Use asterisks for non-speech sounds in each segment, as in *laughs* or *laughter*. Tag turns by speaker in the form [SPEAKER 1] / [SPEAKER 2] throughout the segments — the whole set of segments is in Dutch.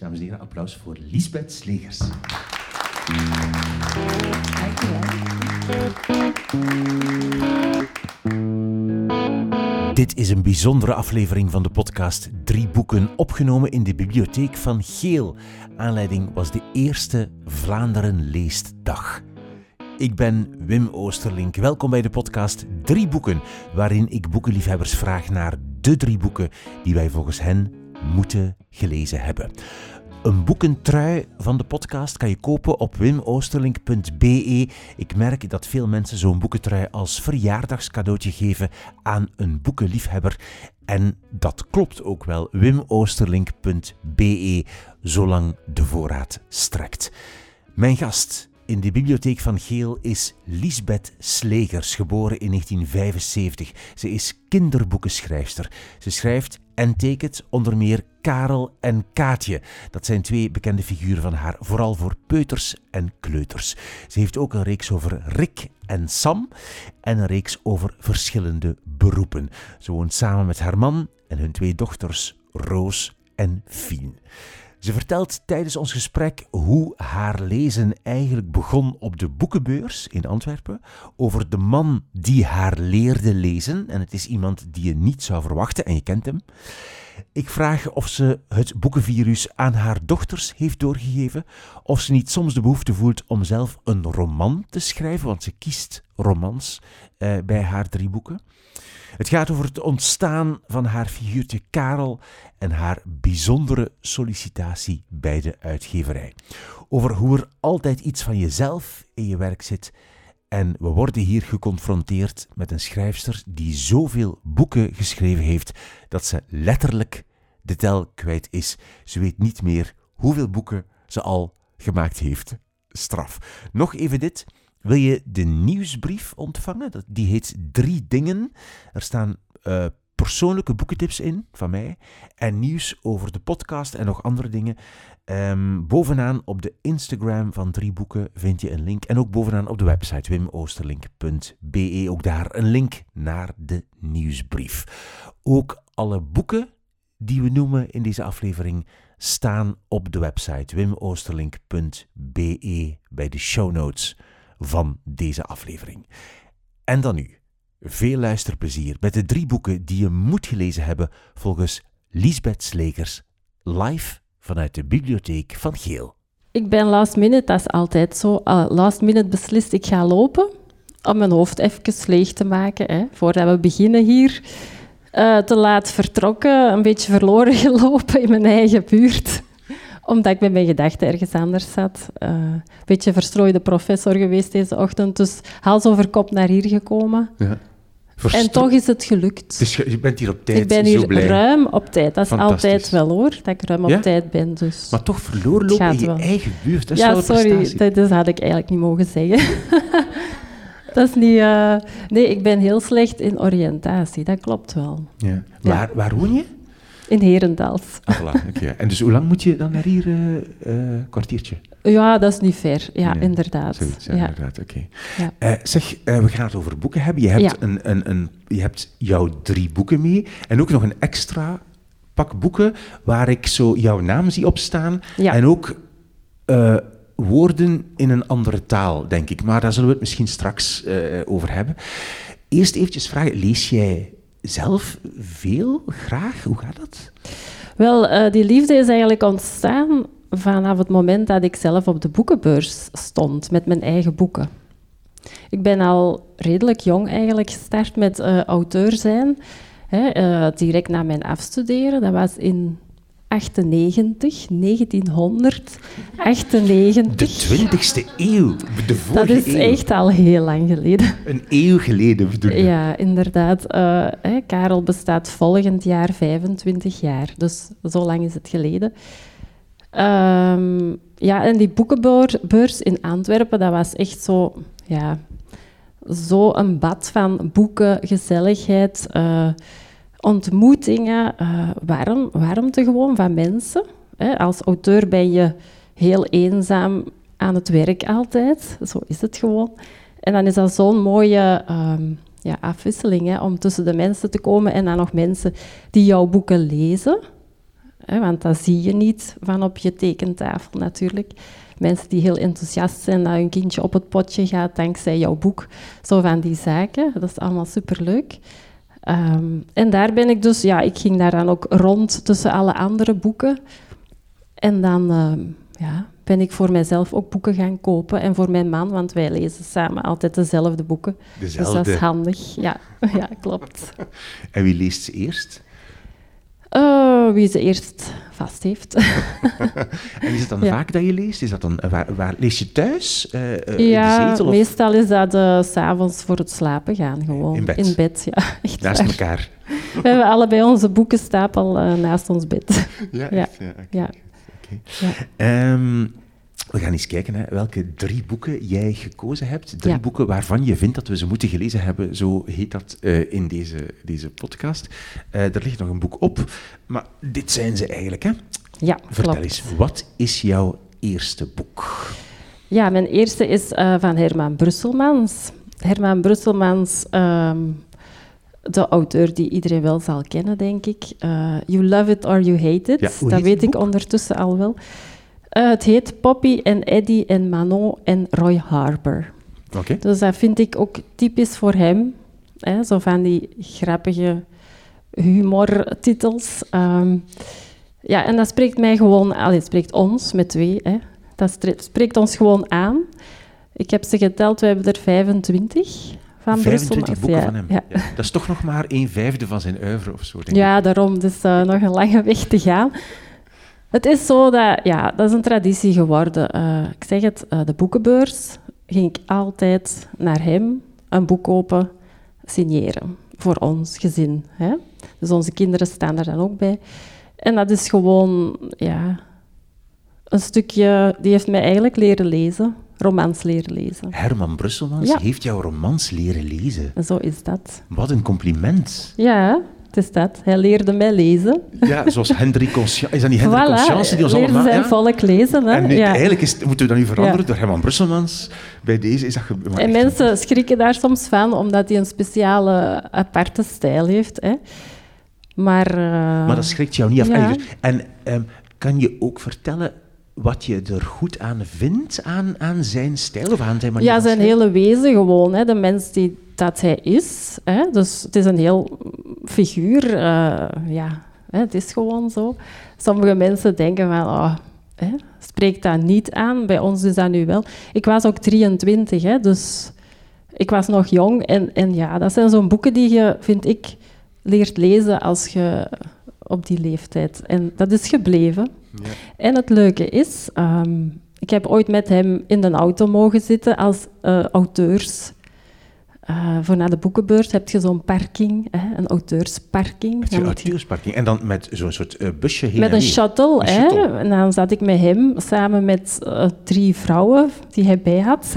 [SPEAKER 1] Dames en heren, applaus voor Lisbeth Slegers. Dit is een bijzondere aflevering van de podcast Drie Boeken, opgenomen in de bibliotheek van Geel. Aanleiding was de eerste Vlaanderen Leestdag. Ik ben Wim Oosterlink. Welkom bij de podcast Drie Boeken, waarin ik boekenliefhebbers vraag naar de drie boeken die wij volgens hen moeten gelezen hebben. Een boekentrui van de podcast kan je kopen op wimoosterlink.be. Ik merk dat veel mensen zo'n boekentrui als verjaardagscadeautje geven aan een boekenliefhebber. En dat klopt ook wel. wimoosterlink.be, zolang de voorraad strekt. Mijn gast in de bibliotheek van Geel is Lisbeth Slegers, geboren in 1975. Ze is kinderboekenschrijfster. Ze schrijft en tekent onder meer Karel en Kaatje. Dat zijn twee bekende figuren van haar, vooral voor peuters en kleuters. Ze heeft ook een reeks over Rick en Sam en een reeks over verschillende beroepen. Ze woont samen met haar man en hun twee dochters Roos en Fien. Ze vertelt tijdens ons gesprek hoe haar lezen eigenlijk begon op de boekenbeurs in Antwerpen. Over de man die haar leerde lezen. En het is iemand die je niet zou verwachten en je kent hem. Ik vraag of ze het boekenvirus aan haar dochters heeft doorgegeven. Of ze niet soms de behoefte voelt om zelf een roman te schrijven, want ze kiest romans eh, bij haar drie boeken. Het gaat over het ontstaan van haar figuurtje Karel en haar bijzondere sollicitatie bij de uitgeverij. Over hoe er altijd iets van jezelf in je werk zit. En we worden hier geconfronteerd met een schrijfster die zoveel boeken geschreven heeft dat ze letterlijk de tel kwijt is. Ze weet niet meer hoeveel boeken ze al gemaakt heeft. Straf. Nog even dit. Wil je de nieuwsbrief ontvangen? Die heet Drie Dingen. Er staan uh, persoonlijke boekentips in van mij en nieuws over de podcast en nog andere dingen. Um, bovenaan op de Instagram van Drie Boeken vind je een link. En ook bovenaan op de website wimoosterlink.be. Ook daar een link naar de nieuwsbrief. Ook alle boeken die we noemen in deze aflevering staan op de website wimoosterlink.be bij de show notes van deze aflevering. En dan nu, veel luisterplezier met de drie boeken die je moet gelezen hebben volgens Lisbeth Slegers, live vanuit de bibliotheek van Geel.
[SPEAKER 2] Ik ben last minute, dat is altijd zo. Uh, last minute beslist, ik ga lopen om mijn hoofd even leeg te maken. Hè, voordat we beginnen hier. Uh, te laat vertrokken, een beetje verloren *laughs* gelopen in mijn eigen buurt omdat ik met mijn gedachten ergens anders zat. Uh, een beetje verstrooide professor geweest deze ochtend, dus hals over kop naar hier gekomen. Ja. En toch is het gelukt.
[SPEAKER 1] Dus je bent hier op tijd,
[SPEAKER 2] Ik ben hier ruim op tijd. Dat is altijd wel hoor, dat ik ruim op tijd ben. Dus
[SPEAKER 1] maar toch verloren lopen in je eigen buurt, dat is
[SPEAKER 2] Ja, sorry, dat, dat, had ik eigenlijk niet mogen zeggen. *laughs* dat is niet... Uh... nee, ik ben heel slecht in oriëntatie, dat klopt wel.
[SPEAKER 1] Ja. Waar, waar woon je?
[SPEAKER 2] In Herendals.
[SPEAKER 1] Ah, voilà, En dus hoe lang moet je dan naar hier? Een uh, uh, kwartiertje?
[SPEAKER 2] Ja, dat is niet ver. Ja, inderdaad.
[SPEAKER 1] Zoiets, ja, inderdaad. Oké. Ja. Uh, zeg, we gaan het over boeken hebben. Je hebt, een, een, een, je hebt jouw drie boeken mee en ook nog een extra pak boeken waar ik zo jouw naam zie opstaan. En ook woorden in een andere taal, denk ik. Maar daar zullen we het misschien straks over hebben. Eerst eventjes vragen, lees jij zelf veel, graag? Hoe gaat dat?
[SPEAKER 2] Wel, uh, die liefde is eigenlijk ontstaan vanaf het moment dat ik zelf op de boekenbeurs stond met mijn eigen boeken. Ik ben al redelijk jong eigenlijk gestart met uh, auteur zijn. Hè, uh, direct na mijn afstuderen. Dat was in 98, 1998.
[SPEAKER 1] De 20e eeuw, de vorige
[SPEAKER 2] Dat is echt al heel lang geleden.
[SPEAKER 1] Een eeuw geleden bedoel je?
[SPEAKER 2] Ja, inderdaad. Uh, hè, Karel bestaat volgend jaar 25 jaar, dus zo lang is het geleden. Um, ja, en die boekenbeurs in Antwerpen, dat was echt zo, ja, zo een bad van boeken, gezelligheid... Uh, ontmoetingen, warm, warmte gewoon van mensen. Hè. Als auteur ben je heel eenzaam aan het werk altijd. Zo is het gewoon. En dan is dat zo'n mooie um, ja, afwisseling hè, om tussen de mensen te komen en dan nog mensen die jouw boeken lezen. Want dat zie je niet van op je tekentafel natuurlijk. Mensen die heel enthousiast zijn dat hun kindje op het potje gaat dankzij jouw boek. Zo van die zaken. Dat is allemaal superleuk. Um, en daar ben ik dus, ja, ik ging daar dan ook rond tussen alle andere boeken. En dan um, ja, ben ik voor mijzelf ook boeken gaan kopen. En voor mijn man, want wij lezen samen altijd dezelfde boeken.
[SPEAKER 1] Dezelfde.
[SPEAKER 2] Dus dat is handig. Ja, *laughs* ja klopt.
[SPEAKER 1] En wie leest ze eerst?
[SPEAKER 2] Uh, wie ze eerst vast heeft. *laughs*
[SPEAKER 1] en is het dan vaak dat je leest? Is dat dan, waar, waar lees je thuis? Uh,
[SPEAKER 2] ja,
[SPEAKER 1] in de zetel,
[SPEAKER 2] of? meestal is dat uh, s'avonds voor het slapen gaan gewoon.
[SPEAKER 1] In bed?
[SPEAKER 2] In bed, ja. *laughs* Echt
[SPEAKER 1] naast
[SPEAKER 2] waar.
[SPEAKER 1] elkaar? *laughs*
[SPEAKER 2] We hebben allebei onze boekenstapel naast ons bed.
[SPEAKER 1] Ja,
[SPEAKER 2] ja.
[SPEAKER 1] echt? Ja, okay.
[SPEAKER 2] ja.
[SPEAKER 1] Okay. ja. Um, we gaan eens kijken hè, welke drie boeken jij gekozen hebt. Drie
[SPEAKER 2] Ja.
[SPEAKER 1] boeken waarvan je vindt dat we ze moeten gelezen hebben. Zo heet dat uh, in deze, deze podcast. Uh, er ligt nog een boek op, maar dit zijn ze eigenlijk. Hè?
[SPEAKER 2] Ja,
[SPEAKER 1] Vertel
[SPEAKER 2] klopt.
[SPEAKER 1] eens, wat is jouw eerste boek?
[SPEAKER 2] Ja, mijn eerste is uh, van Herman Brusselmans. Herman Brusselmans, um, de auteur die iedereen wel zal kennen, denk ik. You Love It or You Hate It.
[SPEAKER 1] Ja,
[SPEAKER 2] dat weet ik ondertussen al wel. Uh, het heet Poppy en Eddie en Manon en Roy Harper.
[SPEAKER 1] Oké. Okay.
[SPEAKER 2] Dus dat vind ik ook typisch voor hem. Hè? Zo van die grappige humortitels. Um, ja, en dat spreekt mij gewoon... Het spreekt ons met twee. Hè? Dat spreekt ons gewoon aan. Ik heb ze geteld, we hebben er 25 van
[SPEAKER 1] 25 boeken
[SPEAKER 2] ja,
[SPEAKER 1] van hem.
[SPEAKER 2] Ja.
[SPEAKER 1] Ja. Dat is toch nog maar een vijfde van zijn oeuvre of zo, denk
[SPEAKER 2] ja,
[SPEAKER 1] ik.
[SPEAKER 2] daarom. Dus uh, nog een lange weg te gaan. Het is zo dat... Ja, dat is een traditie geworden. Uh, ik zeg het, uh, de boekenbeurs ging ik altijd naar hem een boek kopen, signeren. Voor ons gezin. Hè? Dus onze kinderen staan er dan ook bij. En dat is gewoon... Ja, een stukje... Die heeft mij eigenlijk leren lezen. Romans leren lezen.
[SPEAKER 1] Herman Brusselmans
[SPEAKER 2] Ja.
[SPEAKER 1] heeft jouw romans leren lezen.
[SPEAKER 2] En zo is dat.
[SPEAKER 1] Wat een compliment.
[SPEAKER 2] Ja, het is dat. Hij leerde mij lezen.
[SPEAKER 1] Ja, zoals Hendrik Conscience. Is dat niet Hendrik
[SPEAKER 2] Voilà,
[SPEAKER 1] Conscience die ons
[SPEAKER 2] leerde
[SPEAKER 1] allemaal...
[SPEAKER 2] zijn
[SPEAKER 1] ja?
[SPEAKER 2] volk lezen. Hè?
[SPEAKER 1] En nu,
[SPEAKER 2] ja.
[SPEAKER 1] eigenlijk is, moeten we dat nu veranderen
[SPEAKER 2] Ja.
[SPEAKER 1] door Herman Brusselmans. Bij deze is dat...
[SPEAKER 2] En mensen schrikken daar soms van, omdat hij een speciale, aparte stijl heeft. Hè. Maar, eh,
[SPEAKER 1] Maar dat schrikt jou niet af.
[SPEAKER 2] Ja.
[SPEAKER 1] En, ehm, kan je ook vertellen wat je er goed aan vindt aan, aan zijn stijl of aan zijn manier
[SPEAKER 2] ja, zijn hele wezen gewoon. Hè. De mens die dat hij is. Hè. Dus het is een heel figuur. eh, ja, hè, het is gewoon zo. Sommige mensen denken van... Oh, hè, spreekt dat niet aan. Bij ons is dat nu wel. Ik was ook 23, hè, dus ik was nog jong. En, en ja, dat zijn zo'n boeken die je, vind ik, leert lezen als je op die leeftijd... En dat is gebleven.
[SPEAKER 1] Ja.
[SPEAKER 2] En het leuke is, ehm, ik heb ooit met hem in de auto mogen zitten als eh, auteurs. Eh, voor na de boekenbeurs heb je zo'n parking, hè, een auteursparking. Je-
[SPEAKER 1] auteursparking. En dan met zo'n soort eh, busje heen
[SPEAKER 2] met
[SPEAKER 1] en
[SPEAKER 2] een
[SPEAKER 1] weer.
[SPEAKER 2] shuttle,
[SPEAKER 1] Een
[SPEAKER 2] hè.
[SPEAKER 1] shuttle.
[SPEAKER 2] En dan zat ik met hem samen met eh, drie vrouwen die hij bij had. *laughs*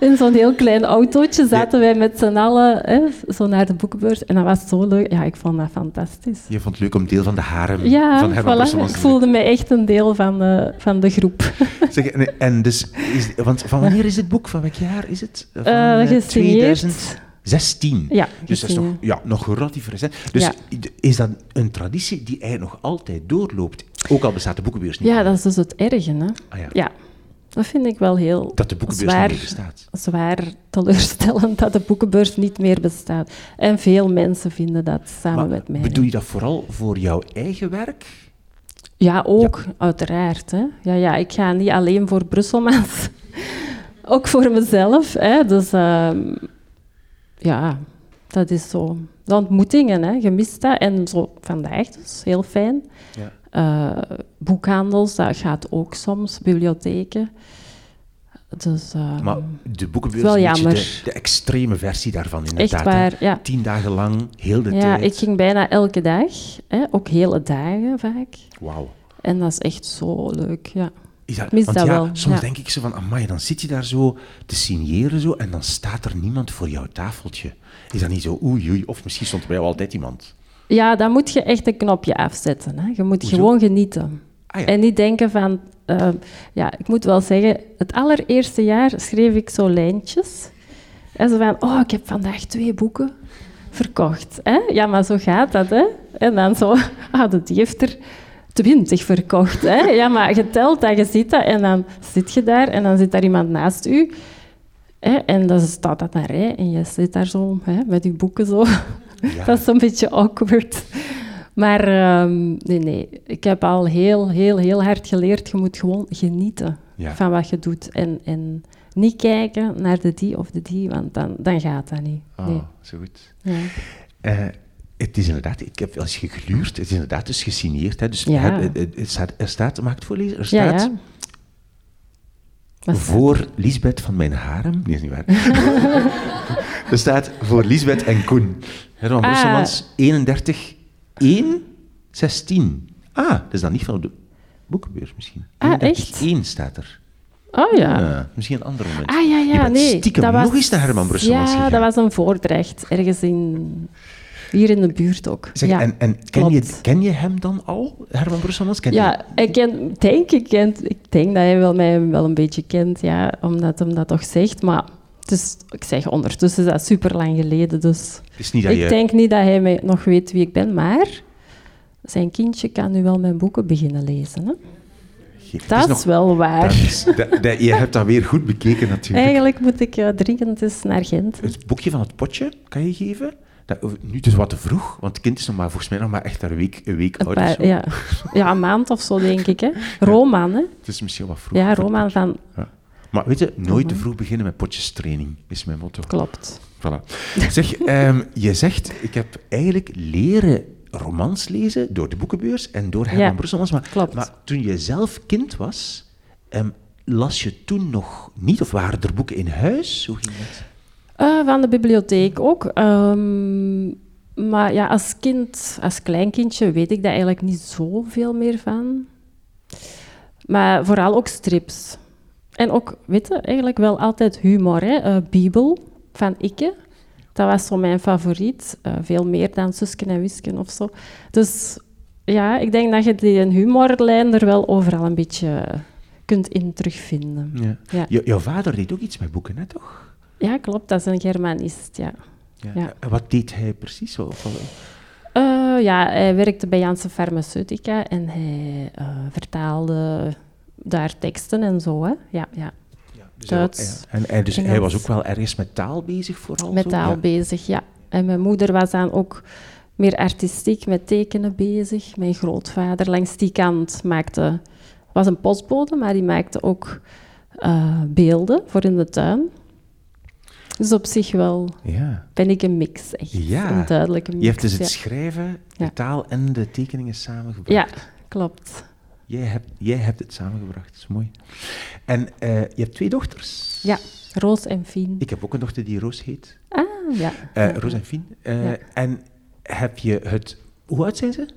[SPEAKER 2] In zo'n heel klein autootje zaten wij met z'n allen hè, zo naar de boekenbeurs. En dat was zo leuk. Ja, ik vond dat fantastisch.
[SPEAKER 1] Je vond het leuk om deel van de harem
[SPEAKER 2] Ja,
[SPEAKER 1] van Herman
[SPEAKER 2] voilà. Ik voelde me echt een deel van de, van de groep. *laughs*
[SPEAKER 1] Zeg, en, en dus, is, want van wanneer is dit boek? Van welk jaar is het? Van
[SPEAKER 2] Eh,
[SPEAKER 1] eh,
[SPEAKER 2] gesigneerd.
[SPEAKER 1] 2016.
[SPEAKER 2] Ja,
[SPEAKER 1] Dus dat is nog, ja, nog relatief recent. Dus
[SPEAKER 2] Ja.
[SPEAKER 1] is dat een traditie die eigenlijk nog altijd doorloopt? Ook al bestaat de boekenbeurs niet
[SPEAKER 2] Ja, dat is dus het erge. Hè?
[SPEAKER 1] Ah, ja.
[SPEAKER 2] Ja, dat vind ik wel heel
[SPEAKER 1] Dat de boekenbeurs
[SPEAKER 2] zwaar,
[SPEAKER 1] niet meer bestaat.
[SPEAKER 2] zwaar teleurstellend dat de boekenbeurs niet meer bestaat. En veel mensen vinden dat samen
[SPEAKER 1] Maar
[SPEAKER 2] met mij.
[SPEAKER 1] bedoel je dat vooral voor jouw eigen werk?
[SPEAKER 2] Ja, ook, uiteraard. Hè. Ja, ja, ik ga niet alleen voor Brusselmans. *laughs* ook voor mezelf. Hè. Dus ehm, ja, dat is zo. De ontmoetingen, hè. je mist dat. En zo vandaag dus, heel fijn.
[SPEAKER 1] Ja.
[SPEAKER 2] Eh, boekhandels, dat gaat ook soms, bibliotheken. Dus, ehm,
[SPEAKER 1] Maar de boekenbeurs is
[SPEAKER 2] jammer.
[SPEAKER 1] de, de extreme versie daarvan, inderdaad.
[SPEAKER 2] echt waar, ja.
[SPEAKER 1] Tien dagen lang, heel de
[SPEAKER 2] Ja,
[SPEAKER 1] tijd.
[SPEAKER 2] ik ging bijna elke dag, hè, ook hele dagen vaak.
[SPEAKER 1] Wauw.
[SPEAKER 2] En dat is echt zo leuk, ja.
[SPEAKER 1] Is dat,
[SPEAKER 2] mis
[SPEAKER 1] want
[SPEAKER 2] dat
[SPEAKER 1] ja,
[SPEAKER 2] wel,
[SPEAKER 1] soms
[SPEAKER 2] ja.
[SPEAKER 1] denk ik zo van, amai, dan zit je daar zo te signeren zo, en dan staat er niemand voor jouw tafeltje. Is dat niet zo, oei, oei, of misschien stond er bij jou altijd iemand.
[SPEAKER 2] Ja, dan moet je echt een knopje afzetten. Hè. Je moet
[SPEAKER 1] Hoezo?
[SPEAKER 2] gewoon genieten.
[SPEAKER 1] Ah ja,
[SPEAKER 2] En niet denken van... eh, ja, ik moet wel zeggen, het allereerste jaar schreef ik zo lijntjes. En zo van, oh, ik heb vandaag twee boeken verkocht. Hè? Ja, maar zo gaat dat. Hè? En dan zo, *laughs* ah, die heeft er 20 verkocht. Hè? Ja, maar je telt dat, je ziet dat en dan zit je daar en dan zit daar iemand naast u. Hè? En dan staat dat naar rij en je zit daar zo hè, met je boeken zo. Dat is zo'n beetje awkward. Maar ehm, nee, nee, ik heb al heel, heel, heel hard geleerd. Je moet gewoon genieten van wat je doet. En, en niet kijken naar de die of de die, want dan, dan gaat dat niet.
[SPEAKER 1] Ah, nee. zo goed. Ja. Uh, het is inderdaad, ik heb als je gluurt, het is inderdaad dus gesigneerd. Hè, dus ja. het, staat, er staat, mag het voorlezen? Er staat ja. Voor Lisbeth van mijn harem. Nee, is niet waar. *laughs* er staat voor Lisbeth en Koen. Herman ah. Brusselmans, 31, 1, 16. Ah, dat is dan niet van de boekenbeurs misschien.
[SPEAKER 2] Ah, echt?
[SPEAKER 1] 1 staat er.
[SPEAKER 2] Oh ja.
[SPEAKER 1] misschien een ander moment.
[SPEAKER 2] Ah ja, ja, nee.
[SPEAKER 1] Stiekem dat was, nog eens naar Herman Brusselmans
[SPEAKER 2] Ja, dat was een voordrecht, ergens in... Hier in de buurt ook.
[SPEAKER 1] Zeg,
[SPEAKER 2] ja,
[SPEAKER 1] en en ken, je, ken je hem dan al, Herman Brusselmans?
[SPEAKER 2] Ja, je... ik, ken, denk, ik, ken, ik denk dat hij wel mij wel een beetje kent, ja, omdat hij dat toch zegt. Maar dus, ik zeg, ondertussen is dat super lang geleden. Dus ik denk niet dat hij mij nog weet wie ik ben, maar zijn kindje kan nu wel mijn boeken beginnen lezen. Hè? dat is, wel waar.
[SPEAKER 1] Dat je hebt dat weer goed bekeken natuurlijk.
[SPEAKER 2] Eigenlijk moet ik uh, dringend eens naar Gent.
[SPEAKER 1] Het boekje van het potje kan je geven? Dat, nu is wat te vroeg, want het kind is nog maar, volgens mij nog maar echt een week, een week oud.
[SPEAKER 2] Ja. ja, een maand of zo, denk ik. Hè. *laughs* Roman, hè?
[SPEAKER 1] Het is misschien wat vroeg.
[SPEAKER 2] Ja, Roman van... Ja.
[SPEAKER 1] Maar weet je, nooit te vroeg beginnen met potjestraining, is mijn motto.
[SPEAKER 2] Klopt.
[SPEAKER 1] Voilà. Zeg, um, je zegt, ik heb eigenlijk leren romans lezen door de boekenbeurs en door Herman ja, Brusselmans. Maar,
[SPEAKER 2] klopt.
[SPEAKER 1] maar toen je zelf kind was, um, las je toen nog niet? Of waren er boeken in huis? Hoe ging dat?
[SPEAKER 2] Uh, van de bibliotheek ook. Um, maar ja, als kind, als kleinkindje weet ik daar eigenlijk niet zoveel meer van. Maar vooral ook strips. En ook, weet je, eigenlijk wel altijd humor. Hè? Uh, Bibel van Ikke. Dat was zo mijn favoriet. Uh, veel meer dan Susken en Wisken of zo. Dus ja, ik denk dat je die humorlijn er wel overal een beetje kunt in terugvinden.
[SPEAKER 1] Ja. ja. jouw vader deed ook iets met boeken, hè, toch?
[SPEAKER 2] Ja, klopt. Dat is een Germanist, ja.
[SPEAKER 1] ja. Wat deed hij precies? Uh,
[SPEAKER 2] ja, hij werkte bij Janssen Farmaceutica en hij uh, vertaalde daar teksten en zo. Hè? Ja, ja.
[SPEAKER 1] Dus Duits. Hij, en, en dus hij was ook wel ergens met taal bezig vooral?
[SPEAKER 2] Met taal bezig, ja. En mijn moeder was dan ook meer artistiek met tekenen bezig. Mijn grootvader langs die kant maakte, was een postbode, maar die maakte ook uh, beelden voor in de tuin. Dus op zich wel ja. ben ik een mix, echt. Ja. Een duidelijke mix.
[SPEAKER 1] Je hebt dus het schrijven, de taal en de tekeningen samengebracht.
[SPEAKER 2] Ja, klopt.
[SPEAKER 1] Jij hebt, jij hebt het samengebracht, dat is mooi. En uh, je hebt twee dochters.
[SPEAKER 2] Ja, Roos en Fien.
[SPEAKER 1] Ik heb ook een dochter die Roos heet.
[SPEAKER 2] Ah, ja.
[SPEAKER 1] Uh, Roos en Fien. Uh, ja. En heb je het... Hoe oud zijn ze?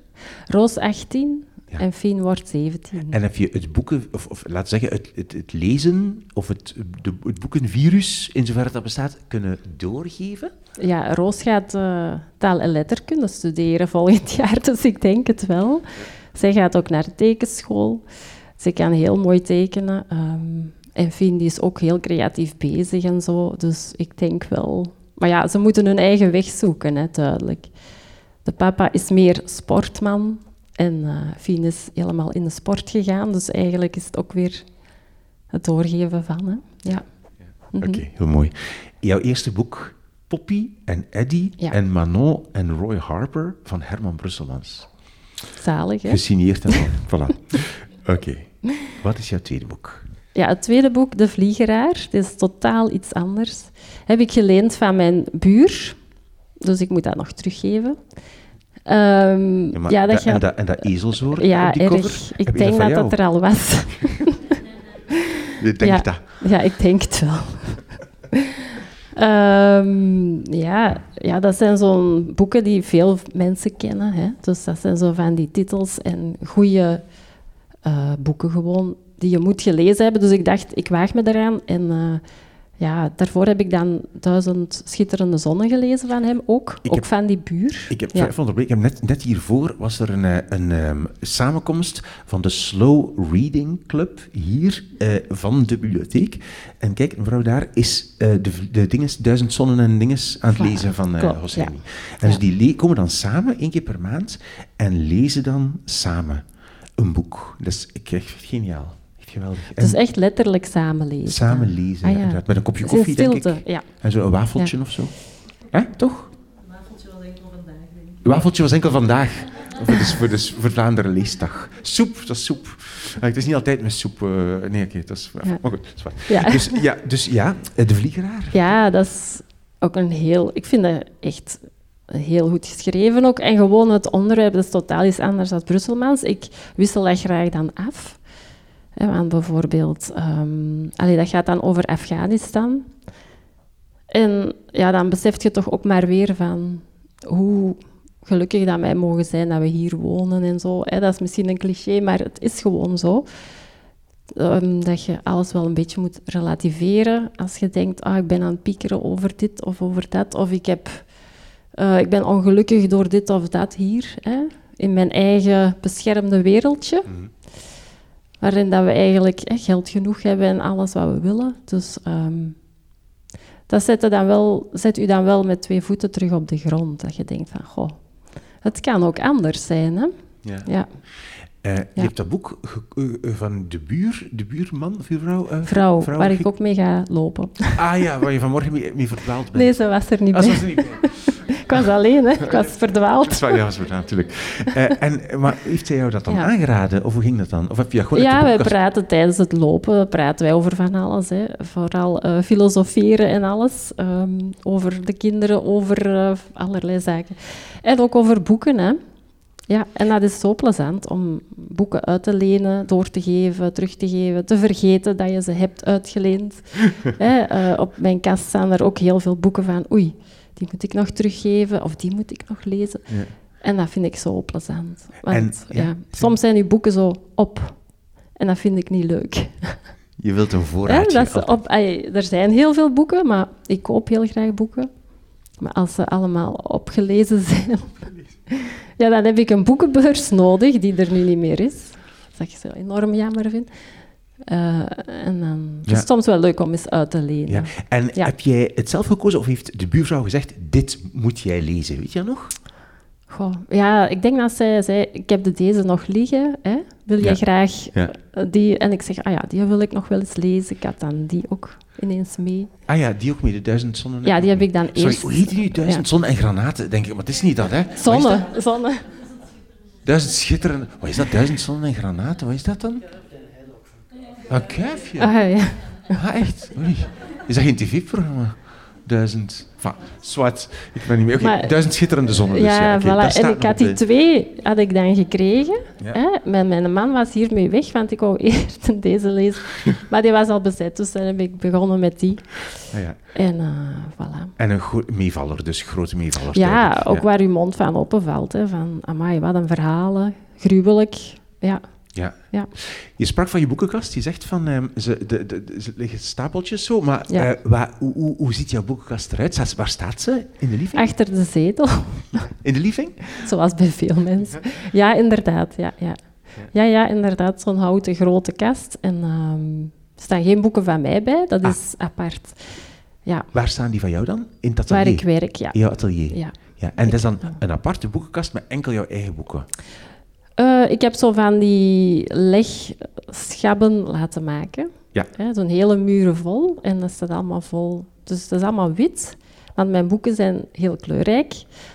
[SPEAKER 2] Roos 18 ja. en Fien wordt 17.
[SPEAKER 1] En heb je het boeken, of, of laten zeggen, het, het, het, lezen of het, de, het boekenvirus, in zoverre dat bestaat, kunnen doorgeven?
[SPEAKER 2] Ja, Roos gaat taal- en letterkunde studeren volgend *laughs* jaar, dus ik denk het wel. Zij gaat ook naar de tekenschool. Ze kan heel mooi tekenen. Um, en Fien die is ook heel creatief bezig en zo. Dus ik denk wel... Maar ja, ze moeten hun eigen weg zoeken, hè, duidelijk. De papa is meer sportman. En uh, Fien is helemaal in de sport gegaan. Dus eigenlijk is het ook weer het doorgeven van. Hè. Ja.
[SPEAKER 1] ja. Oké, okay, heel mooi. Jouw eerste boek, Poppy en Eddie en Manon en Roy Harper van Herman Brusselmans.
[SPEAKER 2] Zalig, hè?
[SPEAKER 1] Gesigneerd en *laughs* al. voilà. Oké. Wat is jouw tweede boek?
[SPEAKER 2] Ja, het tweede boek, De Vliegeraar, dit is totaal iets anders. Heb ik geleend van mijn buur, dus ik moet dat nog teruggeven. Um,
[SPEAKER 1] ja, dat en, dat, en dat ezelzoor
[SPEAKER 2] ja,
[SPEAKER 1] op die
[SPEAKER 2] erg.
[SPEAKER 1] cover?
[SPEAKER 2] Ik denk dat dat, er al was. *laughs*
[SPEAKER 1] Je denkt ja, dat?
[SPEAKER 2] Ja, ik denk het wel. Um, *laughs* ja, ja, dat zijn zo'n boeken die veel mensen kennen. Hè? Dus dat zijn zo van die titels en goede uh, boeken gewoon die je moet gelezen hebben. Dus ik dacht, ik waag me eraan. En uh, ja, daarvoor heb ik dan Duizend Schitterende Zonnen gelezen van hem ook.
[SPEAKER 1] Ik
[SPEAKER 2] ook
[SPEAKER 1] heb-
[SPEAKER 2] van die buur.
[SPEAKER 1] Ik heb,
[SPEAKER 2] Ja.
[SPEAKER 1] ik heb net, net hiervoor was er een, eh, een ehm, samenkomst van de Slow Reading Club hier eh, van de bibliotheek. En kijk, mevrouw daar is eh, de, de dinges, Duizend Zonnen en Dinges aan het lezen van
[SPEAKER 2] klopt, ja.
[SPEAKER 1] En dus
[SPEAKER 2] Ja.
[SPEAKER 1] die komen dan samen, één keer per maand, en lezen dan samen een boek. Dat is ik, echt geniaal. Echt geweldig. En
[SPEAKER 2] Dus echt letterlijk samenlezen.
[SPEAKER 1] samen lezen,
[SPEAKER 2] Ah, ja.
[SPEAKER 1] inderdaad. Met een kopje koffie, denk ik.
[SPEAKER 2] ja.
[SPEAKER 1] En zo een wafeltje of zo. Hè, toch? Een wafeltje was enkel vandaag. Voor de, voor de voor Vlaanderen leesdag. Soep, dat is soep. Ah, het is niet altijd met soep. eh, nee, oké, dat is...
[SPEAKER 2] Ja.
[SPEAKER 1] Maar goed, dat is waar.
[SPEAKER 2] Ja.
[SPEAKER 1] Dus ja, dus, ja eh, de vliegeraar.
[SPEAKER 2] Ja, dat is ook een heel... Ik vind dat echt heel goed geschreven ook. En gewoon het onderwerp, dat is totaal iets anders dan Brusselmans. Ik wissel dat graag dan af. Want bijvoorbeeld... ehm, dat gaat dan over Afghanistan. En ja, dan besef je toch ook maar weer van... Hoe gelukkig dat wij mogen zijn dat we hier wonen en zo. Dat is misschien een cliché, maar het is gewoon zo. Ehm, dat je alles wel een beetje moet relativeren. Als je denkt, ah, ik ben aan het piekeren over dit of over dat, of ik, heb, eh, ik ben ongelukkig door dit of dat hier, in mijn eigen beschermde wereldje, waarin dat we eigenlijk geld genoeg hebben en alles wat we willen. Dus ehm, dat zet, dan wel, zet u dan wel met twee voeten terug op de grond. Dat je denkt van, goh, het kan ook anders zijn. Hè?
[SPEAKER 1] Ja.
[SPEAKER 2] Ja.
[SPEAKER 1] Eh, Je hebt dat boek ge- eh, van de buur, de buurman, of buurvrouw? eh,
[SPEAKER 2] Vrouw, waar ik ook mee ga lopen.
[SPEAKER 1] Ah ja, waar je vanmorgen mee, mee verdwaald bent.
[SPEAKER 2] Nee, ze was er niet
[SPEAKER 1] Ah,
[SPEAKER 2] bij.
[SPEAKER 1] zo was er niet bij.
[SPEAKER 2] Ik was alleen, hè. ik was verdwaald.
[SPEAKER 1] ja, is waar, natuurlijk. Eh, en, maar heeft zij jou dat dan
[SPEAKER 2] Ja.
[SPEAKER 1] aangeraden? Of hoe ging dat dan? Of heb je gewoon
[SPEAKER 2] Ja, wij praten tijdens het lopen praten wij over van alles. Hè. Vooral eh, filosoferen en alles. Ehm, over de kinderen, over eh, allerlei zaken. En ook over boeken. Hè. Ja, en dat is zo plezant om boeken uit te lenen, door te geven, terug te geven, te vergeten dat je ze hebt uitgeleend. *laughs* Hè, op mijn kast staan er ook heel veel boeken van, oei, die moet ik nog teruggeven of die moet ik nog lezen.
[SPEAKER 1] Ja.
[SPEAKER 2] En dat vind ik zo plezant. Want
[SPEAKER 1] En, ja,
[SPEAKER 2] ja, soms zijn uw boeken zo op. En dat vind ik niet leuk. *laughs*
[SPEAKER 1] Je wilt een
[SPEAKER 2] Hè,
[SPEAKER 1] voorraadje.
[SPEAKER 2] dat op, er zijn heel veel boeken, maar ik koop heel graag boeken. Maar als ze allemaal opgelezen zijn, *laughs* ja, dan heb ik een boekenbeurs nodig, die er nu niet meer is. Dat ik zo enorm jammer vind. Eh, en dan, het is
[SPEAKER 1] Ja.
[SPEAKER 2] soms wel leuk om eens uit te lenen.
[SPEAKER 1] Ja. En
[SPEAKER 2] Ja.
[SPEAKER 1] heb jij het zelf gekozen of heeft de buurvrouw gezegd, dit moet jij lezen? Weet je nog?
[SPEAKER 2] Goh, ja, ik denk dat zij zei, ik heb de deze nog liggen, hè? wil je
[SPEAKER 1] Ja.
[SPEAKER 2] graag eh, die? En ik zeg, ah ja, die wil ik nog wel eens lezen. Ik had dan die ook ineens mee.
[SPEAKER 1] Ah ja, die ook mee, de duizend zonnen.
[SPEAKER 2] Ja, die heb ik dan
[SPEAKER 1] Sorry,
[SPEAKER 2] eerst...
[SPEAKER 1] hoe heet die nu? Duizend zonnen en granaten, denk ik. Maar het is niet dat, hè?
[SPEAKER 2] Zonne, zonne.
[SPEAKER 1] Duizend schitterende... Wat is dat? Duizend zonnen en granaten? Wat is dat dan? Een kuifje?
[SPEAKER 2] Ah, ja.
[SPEAKER 1] Ah, echt? Oei. Is dat geen tv-programma? Duizend... Enfin, zwart. Ik ben niet meer... Oké,
[SPEAKER 2] Maar-
[SPEAKER 1] duizend schitterende zonnen dus.
[SPEAKER 2] Ja,
[SPEAKER 1] oké,
[SPEAKER 2] voilà. En ik had die twee had ik dan gekregen.
[SPEAKER 1] Ja.
[SPEAKER 2] Hè? Mijn, mijn man was hiermee weg, want ik wou *laughs* eerst deze lezen. Maar die was al bezet, dus dan heb ik begonnen met die.
[SPEAKER 1] Ah, ja.
[SPEAKER 2] En eh, voilà.
[SPEAKER 1] En een meevaller, dus grote meevaller.
[SPEAKER 2] Ja, ook waar uw mond van openvalt. Hè, van, amai, wat een verhalen. Gruwelijk. Ja.
[SPEAKER 1] Ja.
[SPEAKER 2] Ja.
[SPEAKER 1] Je sprak van je boekenkast. Je zegt van, ehm, ze, de, de, ze liggen stapeltjes zo. Maar
[SPEAKER 2] Ja.
[SPEAKER 1] eh, waar, hoe, hoe, hoe ziet jouw boekenkast eruit? Waar staat ze? In de living?
[SPEAKER 2] Achter de zetel,
[SPEAKER 1] In de living?
[SPEAKER 2] zoals bij veel mensen. Ja, inderdaad. Ja, ja. ja, ja inderdaad. Zo'n houten grote kast. En ehm, er staan geen boeken van mij bij. Dat
[SPEAKER 1] Ah.
[SPEAKER 2] is apart. Ja,
[SPEAKER 1] Waar staan die van jou dan? In het atelier?
[SPEAKER 2] waar ik werk, ja.
[SPEAKER 1] In jouw atelier?
[SPEAKER 2] ja.
[SPEAKER 1] Ja, en dat is dan een aparte boekenkast met enkel jouw eigen boeken.
[SPEAKER 2] Eh, ik heb zo van die legschabben laten maken.
[SPEAKER 1] Ja.
[SPEAKER 2] Zo'n hele muren vol. En dat staat allemaal vol. Dus dat is allemaal wit. Want mijn boeken zijn heel kleurrijk.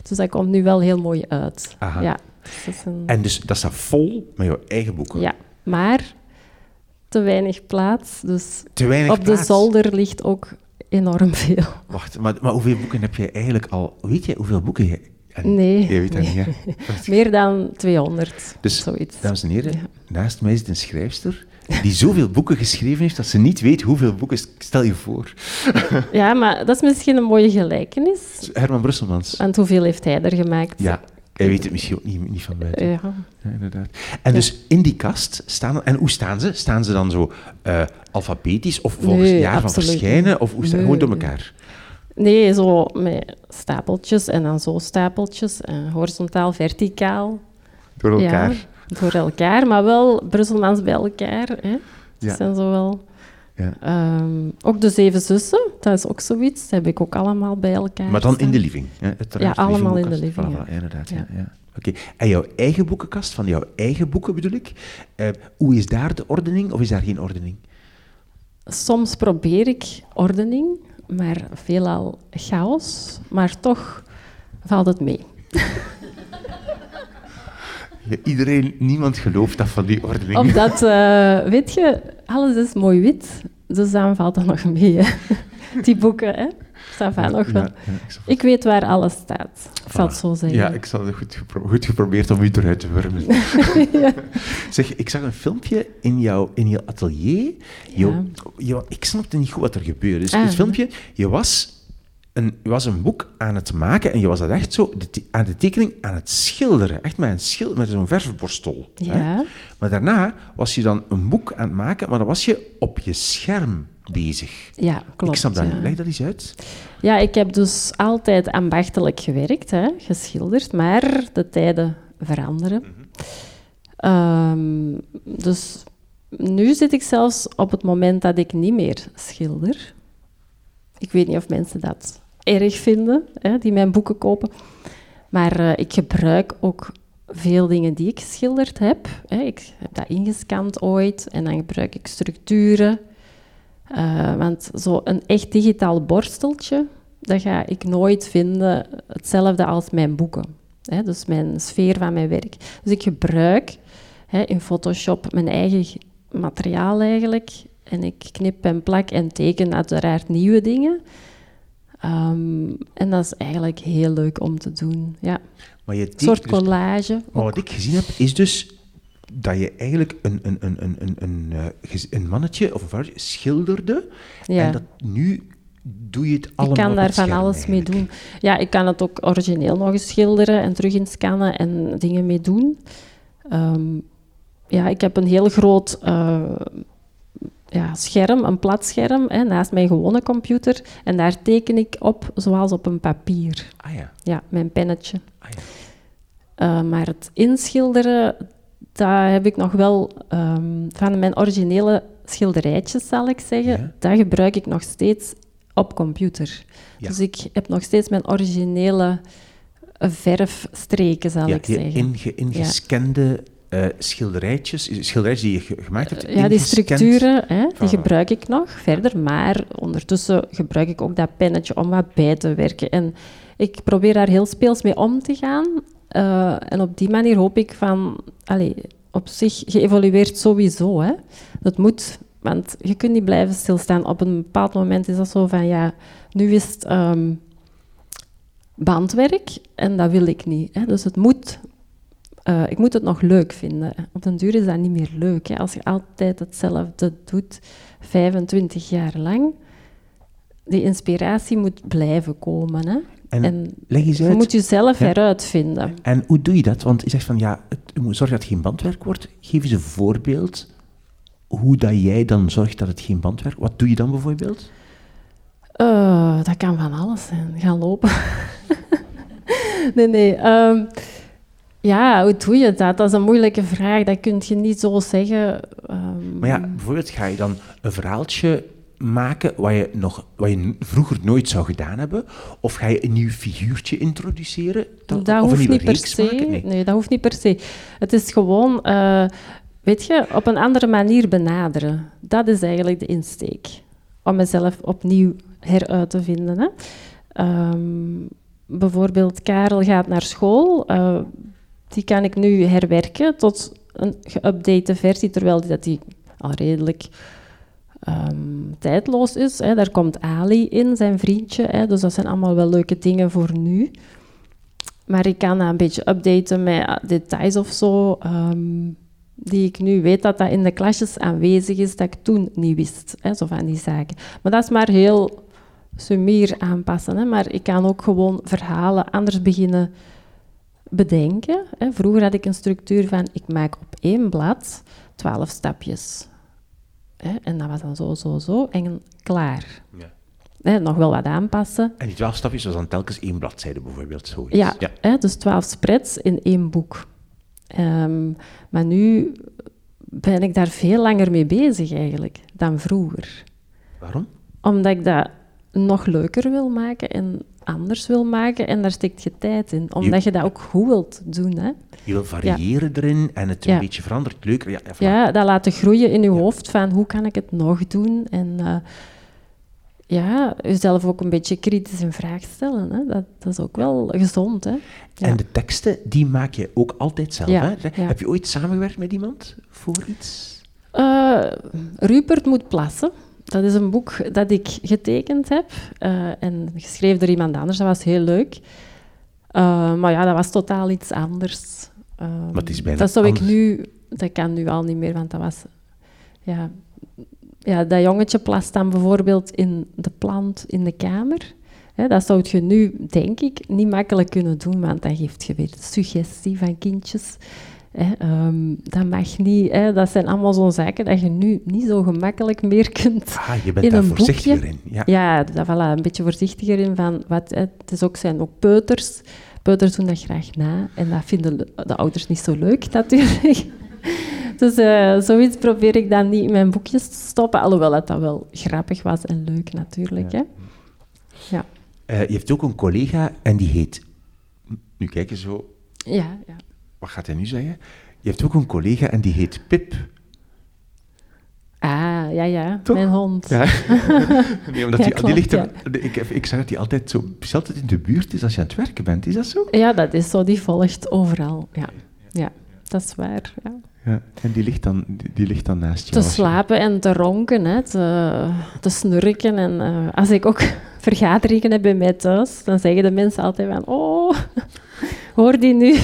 [SPEAKER 2] Dus dat komt nu wel heel mooi uit.
[SPEAKER 1] Aha.
[SPEAKER 2] Ja. Dus dat is een-
[SPEAKER 1] En dus dat staat vol met jouw eigen boeken.
[SPEAKER 2] ja. Maar te weinig plaats. Dus
[SPEAKER 1] Te weinig
[SPEAKER 2] op de zolder ligt ook enorm veel.
[SPEAKER 1] Wacht, maar, maar hoeveel boeken heb jij eigenlijk al? Weet je hoeveel boeken je... en-
[SPEAKER 2] Nee? Meer dan 200.
[SPEAKER 1] Dus,
[SPEAKER 2] zoiets.
[SPEAKER 1] dames en heren,
[SPEAKER 2] Ja.
[SPEAKER 1] naast mij zit een schrijfster die zoveel boeken geschreven heeft dat ze niet weet hoeveel boeken... Stel je voor. *laughs*
[SPEAKER 2] Ja, maar dat is misschien een mooie gelijkenis.
[SPEAKER 1] Herman Brusselmans.
[SPEAKER 2] Want hoeveel heeft hij er gemaakt?
[SPEAKER 1] Ja, Hij weet het misschien ook niet, niet van buiten.
[SPEAKER 2] Ja.
[SPEAKER 1] Ja, inderdaad. En dus in die kast staan... En hoe staan ze? Staan ze dan zo eh, alfabetisch of volgens
[SPEAKER 2] Nee,
[SPEAKER 1] jaar van verschijnen? Of hoe staan
[SPEAKER 2] Nee,
[SPEAKER 1] gewoon door elkaar?
[SPEAKER 2] Nee, zo met stapeltjes en dan zo stapeltjes. En horizontaal, verticaal.
[SPEAKER 1] Door elkaar?
[SPEAKER 2] Ja, door elkaar, maar wel Brusselmans bij elkaar. Hè.
[SPEAKER 1] Ja.
[SPEAKER 2] Zijn zo wel...
[SPEAKER 1] Ja.
[SPEAKER 2] Ehm, ook de Zeven Zussen, dat is ook zoiets. Dat heb ik ook allemaal bij elkaar
[SPEAKER 1] Maar dan in de living? Hè?
[SPEAKER 2] Ja, allemaal in de living,
[SPEAKER 1] Voilà, voilà, inderdaad, ja.
[SPEAKER 2] Ja.
[SPEAKER 1] ja. Oké. En jouw eigen boekenkast, van jouw eigen boeken bedoel ik, eh, hoe is daar de ordening of is daar geen ordening?
[SPEAKER 2] Soms probeer ik ordening, maar veelal chaos. Maar toch valt het mee.
[SPEAKER 1] Ja, iedereen, niemand gelooft dat van die ordening.
[SPEAKER 2] Omdat, eh, weet je, alles is mooi wit. Dus dan valt dat nog mee. Hè. *laughs* Die boeken, hè. Nog wel.
[SPEAKER 1] Ik
[SPEAKER 2] weet waar alles staat. Ik zal het zo zeggen.
[SPEAKER 1] Ja, ik zal het goed, gepro- goed geprobeerd om u eruit te wurmen. *laughs* Zeg, ik zag een filmpje in jouw, in jouw atelier. Ik snapte niet goed wat er gebeurde. Dus
[SPEAKER 2] Ah.
[SPEAKER 1] het filmpje, je was, een, je was een boek aan het maken en je was dat echt zo de, aan de tekening aan het schilderen. Echt met, een schil, met zo'n verfborstel. hè.
[SPEAKER 2] Ja.
[SPEAKER 1] Maar daarna was je dan een boek aan het maken, maar dan was je op je scherm bezig.
[SPEAKER 2] Ja, klopt.
[SPEAKER 1] ik snap dat
[SPEAKER 2] ja.
[SPEAKER 1] niet. Leg dat eens uit.
[SPEAKER 2] Ja, ik heb dus altijd ambachtelijk gewerkt, hè, geschilderd, maar de tijden veranderen. Ehm, dus nu zit ik zelfs op het moment dat ik niet meer schilder. Ik weet niet of mensen dat erg vinden, hè, die mijn boeken kopen. Maar eh, ik gebruik ook veel dingen die ik geschilderd heb. Hè. Ik heb dat ingescand ooit en dan gebruik ik structuren. Eh, want zo'n echt digitaal borsteltje, dat ga ik nooit vinden hetzelfde als mijn boeken. Hè, dus mijn sfeer van mijn werk. Dus ik gebruik hè, in Photoshop mijn eigen materiaal eigenlijk. En ik knip en plak en teken uiteraard nieuwe dingen. Ehm, en dat is eigenlijk heel leuk om te doen. Ja.
[SPEAKER 1] Maar je
[SPEAKER 2] Een soort
[SPEAKER 1] dus-
[SPEAKER 2] collage.
[SPEAKER 1] Maar wat ik gezien heb, is dus dat je eigenlijk een, een, een, een, een, een, eh, mannetje of een vrouwtje schilderde.
[SPEAKER 2] Ja.
[SPEAKER 1] En dat nu doe je het allemaal
[SPEAKER 2] Ik kan daar van alles mee doen. Ja, ik kan het ook origineel nog eens schilderen en terug inscannen en dingen mee doen. Ehm, ja, ik heb een heel groot eh, ja, scherm, een plat scherm, hè, naast mijn gewone computer. En daar teken ik op zoals op een papier.
[SPEAKER 1] Ah ja,
[SPEAKER 2] Ja, mijn pennetje.
[SPEAKER 1] ah ja.
[SPEAKER 2] Eh, maar het inschilderen, daar heb ik nog wel ehm, van mijn originele schilderijtjes, zal ik zeggen.
[SPEAKER 1] Ja.
[SPEAKER 2] Dat gebruik ik nog steeds op computer.
[SPEAKER 1] Ja.
[SPEAKER 2] Dus ik heb nog steeds mijn originele eh, verfstreken, zal
[SPEAKER 1] ja
[SPEAKER 2] ik zeggen.
[SPEAKER 1] inge, ingescande eh, schilderijtjes, schilderijtjes die je ge- gemaakt hebt.
[SPEAKER 2] ja, die structuren, hè, die gebruik ik nog verder. Maar ondertussen gebruik ik ook dat pennetje om wat bij te werken. En ik probeer daar heel speels mee om te gaan. Eh, en op die manier hoop ik van... Allee, op zich geëvolueerd sowieso. Hè. Dat moet, want je kunt niet blijven stilstaan. Op een bepaald moment is dat zo van... Ja, nu is het ehm, bandwerk en dat wil ik niet. Hè. Dus het moet... eh, ik moet het nog leuk vinden. Op den duur is dat niet meer leuk. Hè. Als je altijd hetzelfde doet, 25 jaar lang, die inspiratie moet blijven komen. Hè.
[SPEAKER 1] En,
[SPEAKER 2] En
[SPEAKER 1] leg eens
[SPEAKER 2] je moet jezelf
[SPEAKER 1] Ja.
[SPEAKER 2] heruitvinden.
[SPEAKER 1] En hoe doe je dat? Want je zegt van ja, het, je moet zorgen dat het geen bandwerk wordt. Geef eens een voorbeeld hoe dat jij dan zorgt dat het geen bandwerk Wat doe je dan bijvoorbeeld?
[SPEAKER 2] Eh, dat kan van alles zijn. Gaan lopen. *laughs* nee, nee. ehm, ja, hoe doe je dat? Dat is een moeilijke vraag. Dat kun je niet zo zeggen. ehm,
[SPEAKER 1] Maar ja, bijvoorbeeld ga je dan een verhaaltje maken wat je, nog, wat je vroeger nooit zou gedaan hebben? Of ga je een nieuw figuurtje introduceren?
[SPEAKER 2] Dat,
[SPEAKER 1] of een
[SPEAKER 2] hoeft niet per se. Nee.
[SPEAKER 1] Nee.
[SPEAKER 2] dat hoeft niet per se. Het is gewoon, eh, weet je, op een andere manier benaderen. Dat is eigenlijk de insteek. Om mezelf opnieuw heruit te vinden. Hè. Ehm, bijvoorbeeld, Karel gaat naar school. eh, die kan ik nu herwerken tot een geüpdate versie, terwijl dat die al redelijk ehm, tijdloos is. Hè. Daar komt Ali in, zijn vriendje. Hè. Dus dat zijn allemaal wel leuke dingen voor nu. Maar ik kan dat een beetje updaten met eh, details of zo, ehm, die ik nu weet dat dat in de klasjes aanwezig is, dat ik toen niet wist. Hè, zo van die zaken. Maar dat is maar heel sumier aanpassen. Hè, maar ik kan ook gewoon verhalen anders beginnen bedenken. Hè. Vroeger had ik een structuur van, ik maak op één blad twaalf stapjes. Hè. En dat was dan zo, zo, zo, en klaar.
[SPEAKER 1] Ja.
[SPEAKER 2] Hè, nog wel wat aanpassen.
[SPEAKER 1] En die twaalf stapjes was dan telkens één bladzijde bijvoorbeeld, zoiets.
[SPEAKER 2] Ja, Hè, dus twaalf spreads in één boek. Ehm, maar nu ben ik daar veel langer mee bezig eigenlijk dan vroeger.
[SPEAKER 1] Waarom?
[SPEAKER 2] Omdat ik dat nog leuker wil maken en anders wil maken. En daar steekt je tijd in. Omdat je dat ook goed wilt doen. Hè?
[SPEAKER 1] Je wil variëren erin en het
[SPEAKER 2] Ja.
[SPEAKER 1] een beetje verandert, leuker. Ja, ja, voilà.
[SPEAKER 2] Ja, dat laten groeien in je hoofd van hoe kan ik het nog doen. En eh, ja, jezelf ook een beetje kritisch in vraag stellen. Hè? Dat, dat is ook wel gezond. Hè?
[SPEAKER 1] En de teksten, die maak je ook altijd zelf, hè? Heb je ooit samengewerkt met iemand voor iets?
[SPEAKER 2] Eh, Rupert moet plassen. Dat is een boek dat ik getekend heb eh, en geschreven door iemand anders. Dat was heel leuk. Eh, maar ja, dat was totaal iets anders.
[SPEAKER 1] Het is bijna
[SPEAKER 2] dat zou ik
[SPEAKER 1] anders.
[SPEAKER 2] nu... Dat kan nu al niet meer, want dat was... Ja, ja, dat jongetje plast dan bijvoorbeeld in de plant in de kamer. Dat zou je nu, denk ik, niet makkelijk kunnen doen, want dat geeft je weer de suggestie van kindjes. Hè, ehm, dat mag niet. Hè, dat zijn allemaal zo'n zaken dat je nu niet zo gemakkelijk meer kunt.
[SPEAKER 1] Ah, je bent
[SPEAKER 2] In
[SPEAKER 1] daar
[SPEAKER 2] een
[SPEAKER 1] voorzichtiger
[SPEAKER 2] boekje?
[SPEAKER 1] in. Ja.
[SPEAKER 2] Ja, daar voilà, een beetje voorzichtiger in. Van wat, hè, het is ook, zijn ook peuters. Peuters doen dat graag na. En dat vinden de, de ouders niet zo leuk, *laughs* natuurlijk. Dus eh, zoiets probeer ik dan niet in mijn boekjes te stoppen. Alhoewel dat, dat wel grappig was en leuk, natuurlijk. Hè? Ja.
[SPEAKER 1] Eh, je hebt ook een collega en die heet... Nu kijk je zo...
[SPEAKER 2] Ja, ja.
[SPEAKER 1] Wat gaat hij nu zeggen? Je hebt ook een collega en die heet Pip.
[SPEAKER 2] Ah, ja, ja.
[SPEAKER 1] Toch?
[SPEAKER 2] Mijn hond.
[SPEAKER 1] Ja. *laughs* nee, omdat
[SPEAKER 2] Ja,
[SPEAKER 1] die, die
[SPEAKER 2] klopt,
[SPEAKER 1] ligt er,
[SPEAKER 2] ja.
[SPEAKER 1] ik, ik zeg dat die altijd zo, altijd in de buurt is als je aan het werken bent. Is dat zo?
[SPEAKER 2] Ja, dat is zo. Die volgt overal. Ja, ja dat is waar. Ja.
[SPEAKER 1] Ja. En die ligt dan, die, die ligt dan naast je.
[SPEAKER 2] Te slapen en te ronken, hè, te, te snurken. En eh, als ik ook *laughs* vergaderingen heb bij mij thuis, dan zeggen de mensen altijd van... Oh, *laughs* hoor die nu?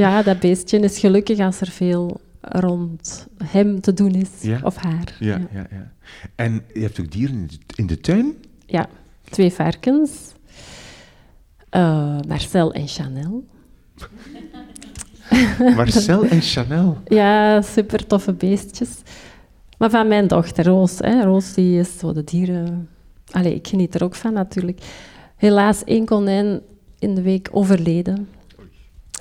[SPEAKER 2] Ja, dat beestje is gelukkig als er veel rond hem te doen is.
[SPEAKER 1] Ja.
[SPEAKER 2] Of haar.
[SPEAKER 1] Ja, ja, ja. En je hebt ook dieren in de, in de tuin?
[SPEAKER 2] Ja, twee varkens. Eh, Marcel en Chanel. *laughs*
[SPEAKER 1] Marcel en Chanel.
[SPEAKER 2] Ja, super toffe beestjes. Maar van mijn dochter Roos. Hè. Roos die is zo de dieren... Allee, ik geniet er ook van natuurlijk. Helaas één konijn in de week overleden.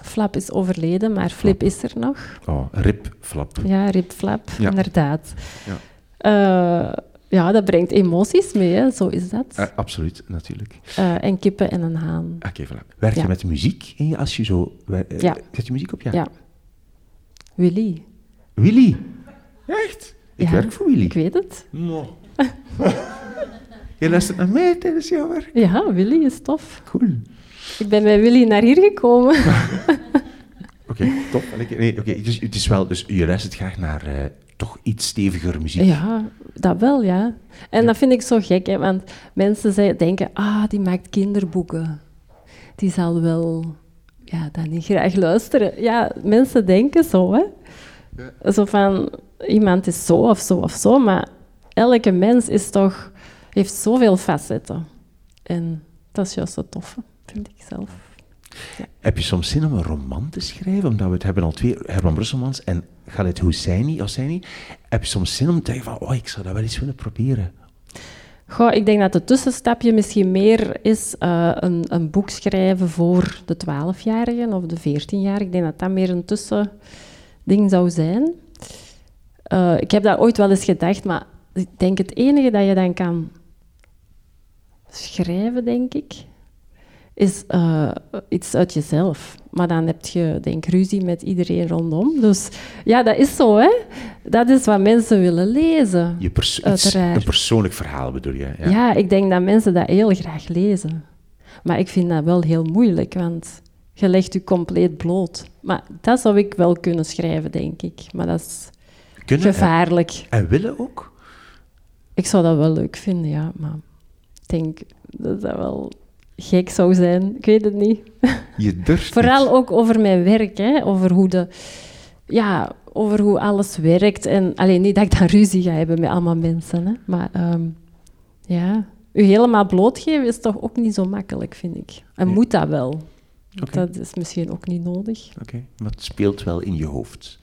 [SPEAKER 2] Flap is overleden, maar Flip is er nog.
[SPEAKER 1] Oh, rip, flap.
[SPEAKER 2] Ja, Rip Flap,
[SPEAKER 1] Ja.
[SPEAKER 2] inderdaad.
[SPEAKER 1] Ja.
[SPEAKER 2] Eh, ja, dat brengt emoties mee, hè. zo is dat.
[SPEAKER 1] Eh, absoluut, natuurlijk.
[SPEAKER 2] Eh, en kippen en een haan.
[SPEAKER 1] Oké, voilà. Werk je
[SPEAKER 2] Ja.
[SPEAKER 1] met muziek in je, als je zo...
[SPEAKER 2] Ja.
[SPEAKER 1] Zet je muziek op? Ja.
[SPEAKER 2] Ja. Willy.
[SPEAKER 1] Willy? Echt? Ik
[SPEAKER 2] Ja,
[SPEAKER 1] werk voor Willy.
[SPEAKER 2] Ik weet het.
[SPEAKER 1] No. *laughs* je luistert naar mij tijdens jouw werk?
[SPEAKER 2] Ja, Willy is tof.
[SPEAKER 1] Cool.
[SPEAKER 2] Ik ben met Willy naar hier gekomen. *laughs*
[SPEAKER 1] Oké, top. Nee, oké, dus het is wel... Dus je luistert graag naar eh, toch iets steviger muziek.
[SPEAKER 2] Ja, dat wel, ja. En dat vind ik zo gek, hè, want mensen zei- denken, ah, die maakt kinderboeken. Die zal wel, ja, dan niet graag luisteren. Ja, mensen denken zo, hè. Zo van, iemand is zo of zo of zo, maar elke mens is toch, heeft zoveel facetten. En dat is juist zo tof, vind ik zelf.
[SPEAKER 1] Heb je soms zin om een roman te schrijven? Omdat we het hebben al twee Herman Brusselmans en Khaled Hosseini. Hosseini. Heb je soms zin om te zeggen van, oh, ik zou dat wel eens willen proberen?
[SPEAKER 2] Goh, ik denk dat het tussenstapje misschien meer is eh, een, een boek schrijven voor de 12-jarigen of de 14-jarigen. Ik denk dat dat meer een tussending zou zijn. Eh, ik heb dat ooit wel eens gedacht, maar ik denk het enige dat je dan kan schrijven, denk ik, is eh, iets uit jezelf. Maar dan heb je, denk ruzie met iedereen rondom. Dus ja, dat is zo, hè. Dat is wat mensen willen lezen.
[SPEAKER 1] Je pers- iets-
[SPEAKER 2] Uiteraard.
[SPEAKER 1] een persoonlijk verhaal bedoel je? Ja.
[SPEAKER 2] Ja. ik denk dat mensen dat heel graag lezen. Maar ik vind dat wel heel moeilijk, want je legt je compleet bloot. Maar dat zou ik wel kunnen schrijven, denk ik. Maar dat is
[SPEAKER 1] Kunnen en-
[SPEAKER 2] gevaarlijk.
[SPEAKER 1] En willen ook?
[SPEAKER 2] Ik zou dat wel leuk vinden, ja. Maar ik denk dat dat wel gek zou zijn. Ik weet het niet.
[SPEAKER 1] Je durft *laughs*
[SPEAKER 2] Vooral
[SPEAKER 1] niet.
[SPEAKER 2] ook over mijn werk, hè. Over hoe de... Ja, over hoe alles werkt. En alleen niet dat ik dan ruzie ga hebben met allemaal mensen, hè. Maar ehm, ja, u helemaal blootgeven is toch ook niet zo makkelijk, vind ik. En
[SPEAKER 1] Nee.
[SPEAKER 2] moet dat wel? Dat is misschien ook niet nodig.
[SPEAKER 1] Oké, maar het speelt wel in je hoofd.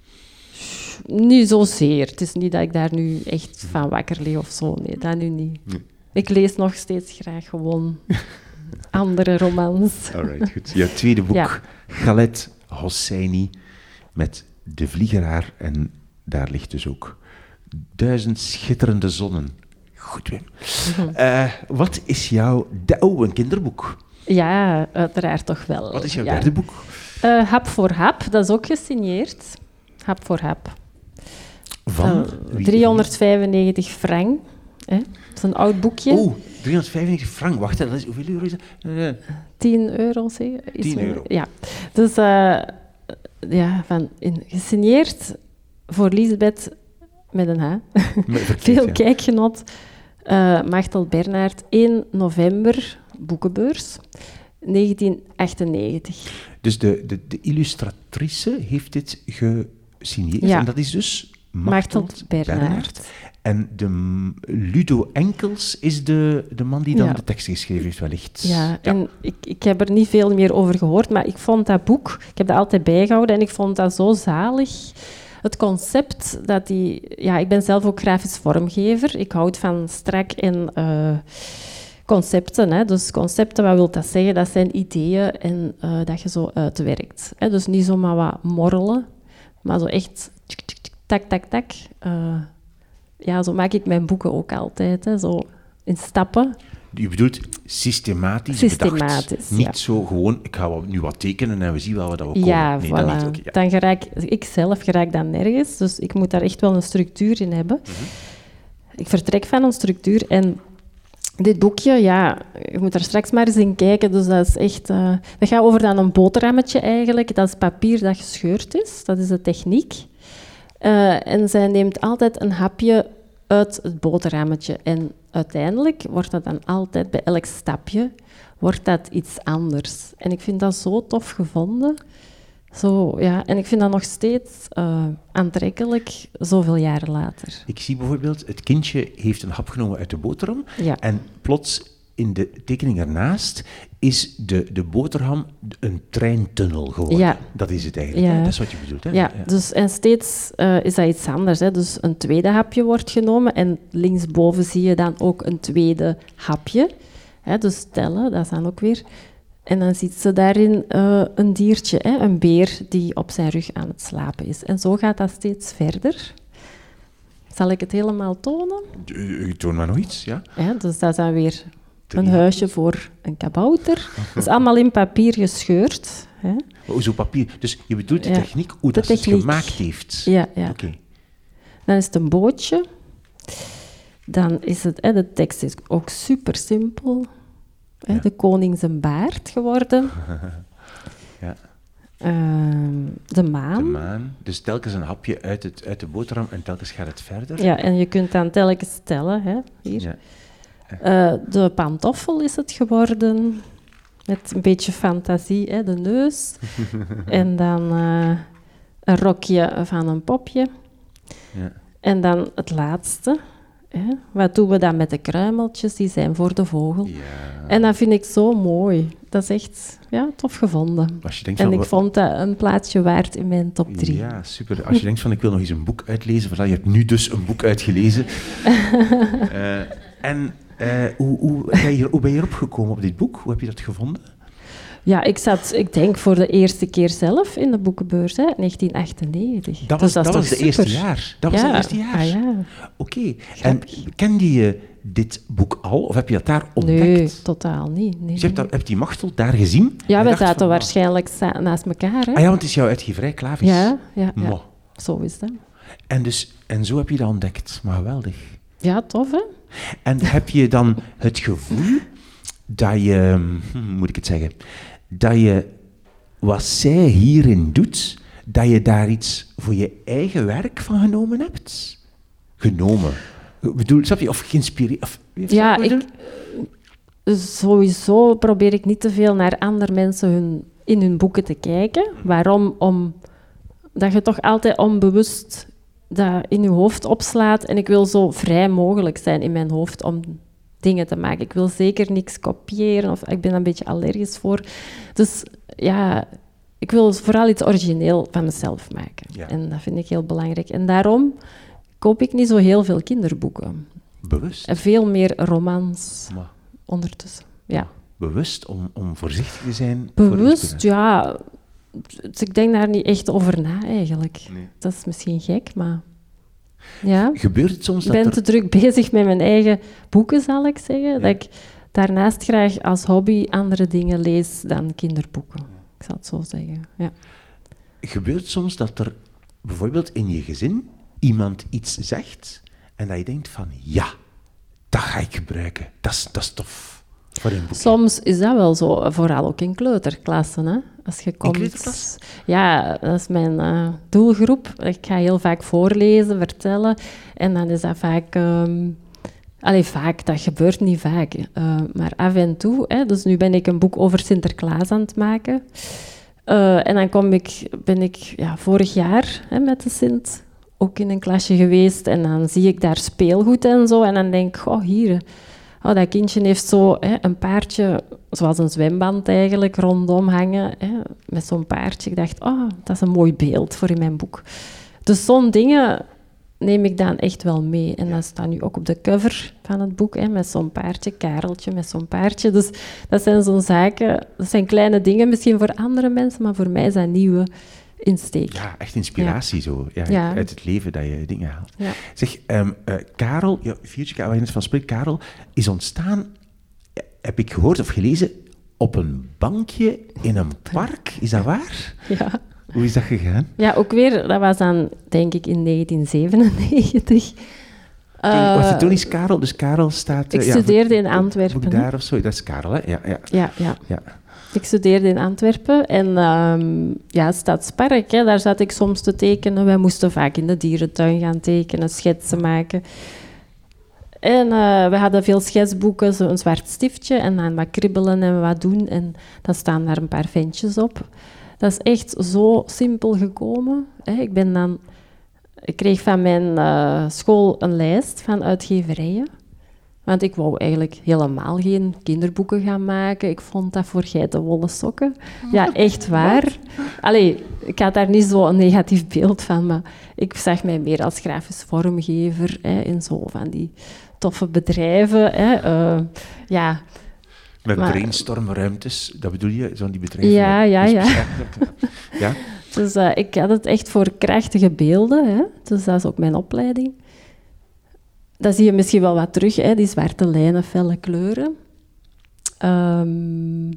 [SPEAKER 2] Niet zozeer. Het is niet dat ik daar nu echt van wakker lig of zo. Nee, dat nu niet.
[SPEAKER 1] Nee.
[SPEAKER 2] Ik lees nog steeds graag gewoon *laughs* andere romans.
[SPEAKER 1] Alright, goed. Jouw tweede boek,
[SPEAKER 2] Ja.
[SPEAKER 1] Galet Hosseini, met De Vliegeraar. En daar ligt dus ook Duizend Schitterende Zonnen. Goed, Wim.
[SPEAKER 2] Mhm.
[SPEAKER 1] Eh, wat is jouw... Oh, een kinderboek.
[SPEAKER 2] Ja, uiteraard toch wel.
[SPEAKER 1] Wat is jouw
[SPEAKER 2] Ja.
[SPEAKER 1] derde boek?
[SPEAKER 2] Eh, hap voor hap, dat is ook gesigneerd. Hap voor hap.
[SPEAKER 1] Van?
[SPEAKER 2] Eh,
[SPEAKER 1] Wie-
[SPEAKER 2] 395 frank. Hè? Dat is een oud boekje.
[SPEAKER 1] Oh, 395 frank. Wacht, dat is, hoeveel euro is dat? Eh,
[SPEAKER 2] 10 euro, zeg. Iets
[SPEAKER 1] 10
[SPEAKER 2] meer.
[SPEAKER 1] euro.
[SPEAKER 2] Ja. Dus eh, ja, van, in, gesigneerd voor Lisbeth met een H.
[SPEAKER 1] verkeerd, *laughs*
[SPEAKER 2] Veel
[SPEAKER 1] ja.
[SPEAKER 2] kijkgenot. Eh Machtel Bernhard, 1 november, boekenbeurs, 1998.
[SPEAKER 1] Dus de, de, de illustratrice heeft dit gesigneerd.
[SPEAKER 2] Ja.
[SPEAKER 1] En dat is dus
[SPEAKER 2] Machtel Bernhard.
[SPEAKER 1] En de Ludo Enkels is de, de man die dan
[SPEAKER 2] Ja.
[SPEAKER 1] de tekst geschreven heeft, wellicht.
[SPEAKER 2] Ja, en ik, ik heb er niet veel meer over gehoord, maar ik vond dat boek, ik heb dat altijd bijgehouden en ik vond dat zo zalig. Het concept dat die... Ja, ik ben zelf ook grafisch vormgever. Ik houd van strak en eh, concepten. Hè. Dus concepten, wat wil dat zeggen? Dat zijn ideeën en eh, dat je zo uitwerkt. Hè. Dus niet zomaar wat morrelen, maar zo echt tak, tak, tak. Eh, ja, zo maak ik mijn boeken ook altijd. Hè. Zo in stappen.
[SPEAKER 1] Je bedoelt systematisch, bedacht.
[SPEAKER 2] Systematisch,
[SPEAKER 1] Niet
[SPEAKER 2] ja.
[SPEAKER 1] zo gewoon, ik ga nu wat tekenen en we zien wel wat we komen.
[SPEAKER 2] Ja,
[SPEAKER 1] nee,
[SPEAKER 2] voilà.
[SPEAKER 1] dat niet. Ja.
[SPEAKER 2] Dan geraak ik zelf geraak dan nergens. Dus ik moet daar echt wel een structuur in hebben.
[SPEAKER 1] Mhm.
[SPEAKER 2] Ik vertrek van een structuur en dit boekje, ja, je moet er straks maar eens in kijken. Dus dat is echt... eh, dat gaat over dan een boterhammetje eigenlijk. Dat is papier dat gescheurd is. Dat is de techniek. Eh, en zij neemt altijd een hapje uit het boterhammetje. En uiteindelijk wordt dat dan altijd, bij elk stapje, wordt dat iets anders. En ik vind dat zo tof gevonden. Zo, ja, en ik vind dat nog steeds eh, aantrekkelijk, zoveel jaren later.
[SPEAKER 1] Ik zie bijvoorbeeld, het kindje heeft een hap genomen uit de boterham
[SPEAKER 2] Ja.
[SPEAKER 1] en plots in de tekening ernaast is de, de boterham een treintunnel geworden.
[SPEAKER 2] Ja.
[SPEAKER 1] Dat is het eigenlijk.
[SPEAKER 2] Ja.
[SPEAKER 1] Dat is wat je bedoelt. Hè?
[SPEAKER 2] Ja, dus, en steeds eh, is dat iets anders. Hè. Dus een tweede hapje wordt genomen en linksboven zie je dan ook een tweede hapje. Hè, dus tellen, dat is dan ook weer. En dan ziet ze daarin eh, een diertje, hè, een beer die op zijn rug aan het slapen is. En zo gaat dat steeds verder. Zal ik het helemaal tonen?
[SPEAKER 1] Uh, Toon maar nog iets, ja?
[SPEAKER 2] Hè, dus dat is dan weer een huisje voor een kabouter. Dat is allemaal in papier gescheurd. Hè.
[SPEAKER 1] Oh, zo papier. Dus je bedoelt de
[SPEAKER 2] Ja,
[SPEAKER 1] techniek, hoe
[SPEAKER 2] de
[SPEAKER 1] dat het gemaakt heeft.
[SPEAKER 2] Ja, ja. Dan is het een bootje. Dan is het, hè, de tekst is ook super simpel. Hè,
[SPEAKER 1] Ja.
[SPEAKER 2] De koning zijn baard geworden. *laughs*
[SPEAKER 1] Ja.
[SPEAKER 2] Ehm, de maan.
[SPEAKER 1] De maan. Dus telkens een hapje uit, het, uit de boterham en telkens gaat het verder.
[SPEAKER 2] Ja, en je kunt dan telkens tellen. Hè, hier.
[SPEAKER 1] Ja.
[SPEAKER 2] Eh, de pantoffel is het geworden. Met een beetje fantasie, hè, de neus. *laughs* en dan eh, een rokje van een popje.
[SPEAKER 1] Ja.
[SPEAKER 2] En dan het laatste. Hè. Wat doen we dan met de kruimeltjes? Die zijn voor de vogel.
[SPEAKER 1] Ja.
[SPEAKER 2] En dat vind ik zo mooi. Dat is echt ja, tof gevonden. En
[SPEAKER 1] van,
[SPEAKER 2] ik vond dat een plaatsje waard in mijn top 3.
[SPEAKER 1] Ja, super. Als je denkt van ik wil nog eens een boek uitlezen, voilà, je hebt nu dus een boek uitgelezen. *laughs* Eh, en eh, hoe, hoe, ben je hoe ben je erop gekomen op dit boek? Hoe heb je dat gevonden?
[SPEAKER 2] Ja, ik zat, ik denk, voor de eerste keer zelf in de boekenbeurs, hè, 1998.
[SPEAKER 1] Dat
[SPEAKER 2] Dus
[SPEAKER 1] was, dat
[SPEAKER 2] is
[SPEAKER 1] was de eerste jaar. Dat was het eerste jaar.
[SPEAKER 2] Ah, ja.
[SPEAKER 1] Oké. En kende je dit boek al? Of heb je dat daar ontdekt?
[SPEAKER 2] Nee, totaal niet. Nee,
[SPEAKER 1] Dus je hebt, dat, heb die Machtel daar gezien?
[SPEAKER 2] Ja, we zaten
[SPEAKER 1] van,
[SPEAKER 2] waarschijnlijk naast elkaar. Hè?
[SPEAKER 1] Ah ja, want het is jouw uitgeverij, Klavis.
[SPEAKER 2] ja, ja, ja. Zo is dat.
[SPEAKER 1] En, dus, en zo heb je dat ontdekt. Maar geweldig.
[SPEAKER 2] Ja, tof, hè?
[SPEAKER 1] En heb je dan het gevoel dat je, hm, hoe moet ik het zeggen, dat je wat zij hierin doet, dat je daar iets voor je eigen werk van genomen hebt? Genomen. Ik bedoel, snap je? Of geïnspireerd? Of,
[SPEAKER 2] Ja, ik, sowieso probeer ik niet te veel naar andere mensen hun, in hun boeken te kijken. Waarom? Om, dat je toch altijd onbewust dat in je hoofd opslaat. En ik wil zo vrij mogelijk zijn in mijn hoofd om dingen te maken. Ik wil zeker niks kopiëren of ik ben een beetje allergisch voor. Dus ja, ik wil vooral iets origineel van mezelf maken.
[SPEAKER 1] Ja.
[SPEAKER 2] En dat vind ik heel belangrijk. En daarom koop ik niet zo heel veel kinderboeken.
[SPEAKER 1] Bewust.
[SPEAKER 2] En veel meer romans
[SPEAKER 1] Maar
[SPEAKER 2] ondertussen. Ja.
[SPEAKER 1] bewust om, om voorzichtig te zijn.
[SPEAKER 2] Bewust, ja. Dus ik denk daar niet echt over na, eigenlijk.
[SPEAKER 1] Nee.
[SPEAKER 2] Dat is misschien gek, maar... Ja.
[SPEAKER 1] Gebeurt het soms
[SPEAKER 2] Ik
[SPEAKER 1] dat
[SPEAKER 2] ben
[SPEAKER 1] er...
[SPEAKER 2] te druk bezig met mijn eigen boeken, zal ik zeggen. Dat ik daarnaast graag als hobby andere dingen lees dan kinderboeken. Ik zal het zo zeggen. Ja.
[SPEAKER 1] Gebeurt soms dat er bijvoorbeeld in je gezin iemand iets zegt en dat je denkt van ja, dat ga ik gebruiken. Dat is, dat is tof.
[SPEAKER 2] Soms is dat wel zo, vooral ook in kleuterklassen. Hè? Als je komt? Ja, dat is mijn eh, doelgroep. Ik ga heel vaak voorlezen, vertellen. En dan is dat vaak... ehm Allee, vaak, dat gebeurt niet vaak. eh, maar af en toe. Hè, dus nu ben ik een boek over Sinterklaas aan het maken. Eh, en dan kom ik, ben ik ja, vorig jaar hè, met de Sint ook in een klasje geweest. En dan zie ik daar speelgoed en zo. En dan denk ik, oh hier, oh, dat kindje heeft zo hè, een paardje, zoals een zwemband eigenlijk, rondom hangen. Hè, met zo'n paardje. Ik dacht, oh, dat is een mooi beeld voor in mijn boek. Dus zo'n dingen neem ik dan echt wel mee. En dat staat nu ook op de cover van het boek, hè, met zo'n paardje, Kareltje met zo'n paardje. Dus dat zijn zo'n zaken, dat zijn kleine dingen misschien voor andere mensen, maar voor mij is dat nieuwe insteek.
[SPEAKER 1] Ja, echt inspiratie zo. Ja,
[SPEAKER 2] Ja.
[SPEAKER 1] Uit het leven dat je dingen haalt.
[SPEAKER 2] Ja.
[SPEAKER 1] Zeg, ehm, eh, Karel, ja, Viertje, waar je net van spreekt, Karel, is ontstaan, heb ik gehoord of gelezen, op een bankje in een park. Is dat waar?
[SPEAKER 2] Ja.
[SPEAKER 1] Hoe is dat gegaan?
[SPEAKER 2] ja, ook weer, dat was dan denk ik in 1997.
[SPEAKER 1] Uh, was
[SPEAKER 2] Eh,
[SPEAKER 1] het toen is Karel? Dus Karel staat...
[SPEAKER 2] ik
[SPEAKER 1] eh, ja,
[SPEAKER 2] studeerde in Antwerpen,
[SPEAKER 1] daar of zo, dat is Karel, hè? Ja, ja.
[SPEAKER 2] Ja, ja.
[SPEAKER 1] ja.
[SPEAKER 2] Ik studeerde in Antwerpen en ehm ja, Stadspark, hè, daar zat ik soms te tekenen. Wij moesten vaak in de dierentuin gaan tekenen, schetsen maken. En eh, we hadden veel schetsboeken, zo'n zwart stiftje en dan wat kribbelen en wat doen. En dan staan daar een paar ventjes op. Dat is echt zo simpel gekomen. Hè. Ik, ben dan, ik kreeg van mijn eh, school een lijst van uitgeverijen. Want ik wou eigenlijk helemaal geen kinderboeken gaan maken. Ik vond dat voor geitenwolle sokken. Ja, *laughs* echt waar. Allee, ik had daar niet zo een negatief beeld van, maar ik zag mij meer als grafisch vormgever hè, in zo van die toffe bedrijven. Hè, eh, ja,
[SPEAKER 1] Met
[SPEAKER 2] Maar-
[SPEAKER 1] brainstormruimtes, dat bedoel je? Zo'n die bedrijven?
[SPEAKER 2] Ja, ja, ja. *laughs*
[SPEAKER 1] ja.
[SPEAKER 2] dus eh, ik had het echt voor krachtige beelden. Hè. Dus dat is ook mijn opleiding. Dat zie je misschien wel wat terug, hè, die zwarte lijnen, felle kleuren. Ehm,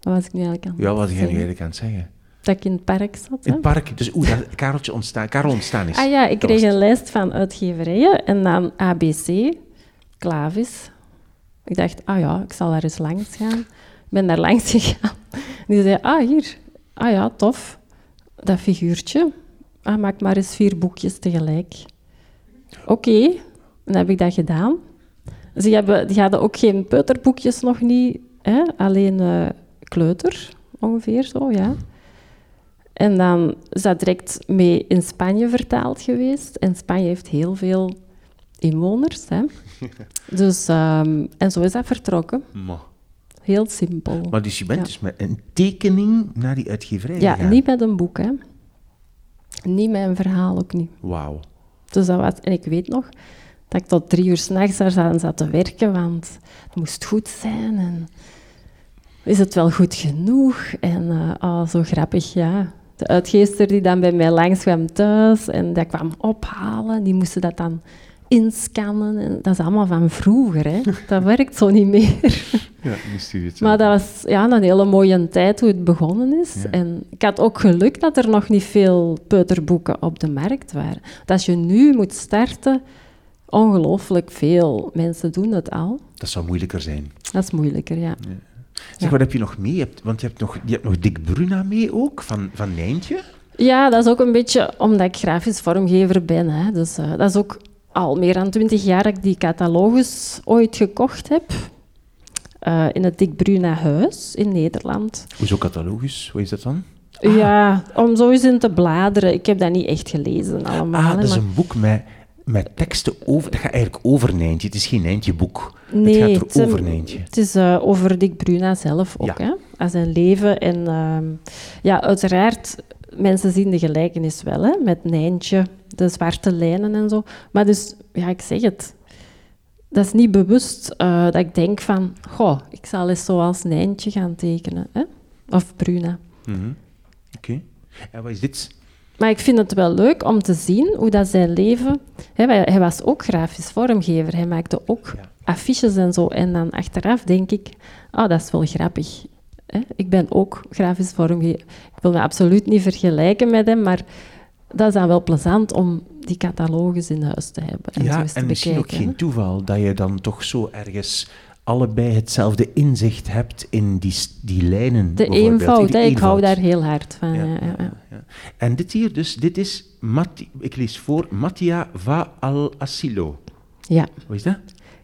[SPEAKER 2] wat was ik nu eigenlijk aan het
[SPEAKER 1] Ja, wat jij nu eigenlijk aan het zeggen?
[SPEAKER 2] Dat ik in het park zat.
[SPEAKER 1] In het park, dus hoe dat Kareltje ontstaan, Karel ontstaan is.
[SPEAKER 2] Ah ja, ik kreeg een lijst van uitgeverijen en dan ABC, Clavis. Ik dacht, ah ja, ik zal daar eens langs gaan. Ik ben daar langs *laughs* gegaan. Die zei, ah hier, ah ja, tof. Dat figuurtje. Ah, maak maar eens vier boekjes tegelijk. Oké, dan heb ik dat gedaan. Ze hebben, die hadden ook geen peuterboekjes nog niet, hè? alleen eh, kleuter, ongeveer zo, ja. En dan is dat direct mee in Spanje vertaald geweest. En Spanje heeft heel veel inwoners. Hè? *laughs* Dus, ehm, en zo is dat vertrokken.
[SPEAKER 1] Maar,
[SPEAKER 2] Heel simpel.
[SPEAKER 1] maar dus je bent
[SPEAKER 2] Ja.
[SPEAKER 1] dus met een tekening naar die uitgeverij
[SPEAKER 2] ja, niet met een boek. Hè? Niet met een verhaal ook niet.
[SPEAKER 1] Wauw.
[SPEAKER 2] Dus dat was, en ik weet nog dat ik tot drie uur s'nachts daar zat, zat te werken, want het moest goed zijn. En is het wel goed genoeg? En eh, oh, zo grappig, ja. De uitgeester die dan bij mij langs kwam thuis en dat kwam ophalen, die moesten dat dan inscannen. En dat is allemaal van vroeger, hè. *laughs* Dat werkt zo niet meer.
[SPEAKER 1] Ja, het
[SPEAKER 2] Maar dat was ja, een hele mooie tijd hoe het begonnen is.
[SPEAKER 1] Ja.
[SPEAKER 2] En ik had ook geluk dat er nog niet veel peuterboeken op de markt waren. Want als je nu moet starten, ongelooflijk veel mensen doen het al.
[SPEAKER 1] Dat zou moeilijker zijn.
[SPEAKER 2] Dat is moeilijker, ja.
[SPEAKER 1] Zeg,
[SPEAKER 2] Ja.
[SPEAKER 1] wat heb je nog mee? Je hebt, want je hebt nog, je hebt nog Dick Bruna mee ook, van, van Nijntje.
[SPEAKER 2] Ja, dat is ook een beetje omdat ik grafisch vormgever ben. Hè. Dus eh, dat is ook al meer dan twintig jaar dat ik die catalogus ooit gekocht heb. Eh, in het Dick Bruna Huis in Nederland.
[SPEAKER 1] Hoezo catalogus? Hoe is dat dan?
[SPEAKER 2] Ja, om zo eens in te bladeren. Ik heb dat niet echt gelezen allemaal.
[SPEAKER 1] Ah, dat is
[SPEAKER 2] maar-
[SPEAKER 1] een boek met, met teksten over... Dat gaat eigenlijk over Nijntje. Het is geen Nijntje-boek.
[SPEAKER 2] Nee,
[SPEAKER 1] het gaat
[SPEAKER 2] het,
[SPEAKER 1] er over
[SPEAKER 2] um,
[SPEAKER 1] Nijntje.
[SPEAKER 2] Het is eh, over Dick Bruna zelf ook.
[SPEAKER 1] Ja.
[SPEAKER 2] Hè? aan zijn leven. En ehm, ja, uiteraard, mensen zien de gelijkenis wel, hè, met Nijntje, de zwarte lijnen en zo. Maar dus, ja, ik zeg het, dat is niet bewust eh, dat ik denk van, goh, ik zal eens zoals Nijntje gaan tekenen. Hè? Of Bruna.
[SPEAKER 1] Mhm. Oké. En wat is dit?
[SPEAKER 2] Maar ik vind het wel leuk om te zien hoe dat zijn leven... Hè, hij was ook grafisch vormgever. Hij maakte ook
[SPEAKER 1] Ja.
[SPEAKER 2] affiches en zo. En dan achteraf denk ik, ah, dat is wel grappig. Hè? Ik ben ook grafisch vormgever. Ik wil me absoluut niet vergelijken met hem, maar dat is dan wel plezant om die catalogus in huis te hebben. En
[SPEAKER 1] ja,
[SPEAKER 2] te
[SPEAKER 1] en misschien ook geen toeval dat je dan toch zo ergens allebei hetzelfde inzicht hebt in die, die lijnen.
[SPEAKER 2] De eenvoud,
[SPEAKER 1] Die
[SPEAKER 2] ik hou daar heel hard van.
[SPEAKER 1] Ja. En dit hier dus, dit is, Matti, ik lees voor, Mattia va al asilo.
[SPEAKER 2] ja.
[SPEAKER 1] Wat is dat?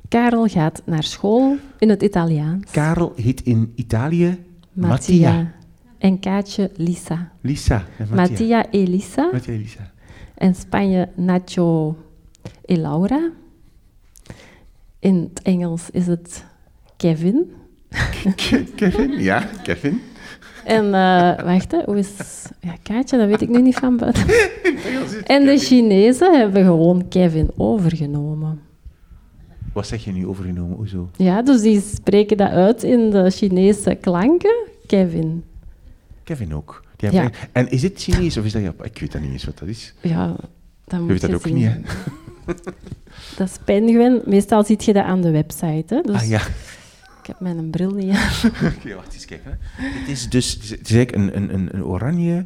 [SPEAKER 2] Karel gaat naar school in het Italiaans.
[SPEAKER 1] Karel heet in Italië Mattia.
[SPEAKER 2] Mattia. En Kaatje Lisa.
[SPEAKER 1] Lisa. en Mattia.
[SPEAKER 2] Mattia e Lisa.
[SPEAKER 1] Mattia en Lisa.
[SPEAKER 2] En Spanje Nacho e Laura. In het Engels is het Kevin.
[SPEAKER 1] Kevin, ja, Kevin.
[SPEAKER 2] En eh, wacht, hè, hoe is... Ja, Kaatje, dat weet ik nu niet van buiten. En de Chinezen hebben gewoon Kevin overgenomen.
[SPEAKER 1] Wat zeg je nu overgenomen? Hoezo?
[SPEAKER 2] Ja, dus die spreken dat uit in de Chinese klanken. Kevin.
[SPEAKER 1] Kevin ook. Die
[SPEAKER 2] Ja.
[SPEAKER 1] En is dit Chinees of is dat Japan? Ik weet dat niet eens wat dat is.
[SPEAKER 2] Ja, dat
[SPEAKER 1] Je
[SPEAKER 2] moet
[SPEAKER 1] weet dat
[SPEAKER 2] je
[SPEAKER 1] ook
[SPEAKER 2] zien.
[SPEAKER 1] niet, hè?
[SPEAKER 2] Dat is penguin. Meestal zie je dat aan de website. Hè? Dus
[SPEAKER 1] Ah ja.
[SPEAKER 2] Ik heb mijn bril niet aan. *laughs*
[SPEAKER 1] Oké, wacht eens kijken. Het is dus het is, eigenlijk een, een, een, een oranje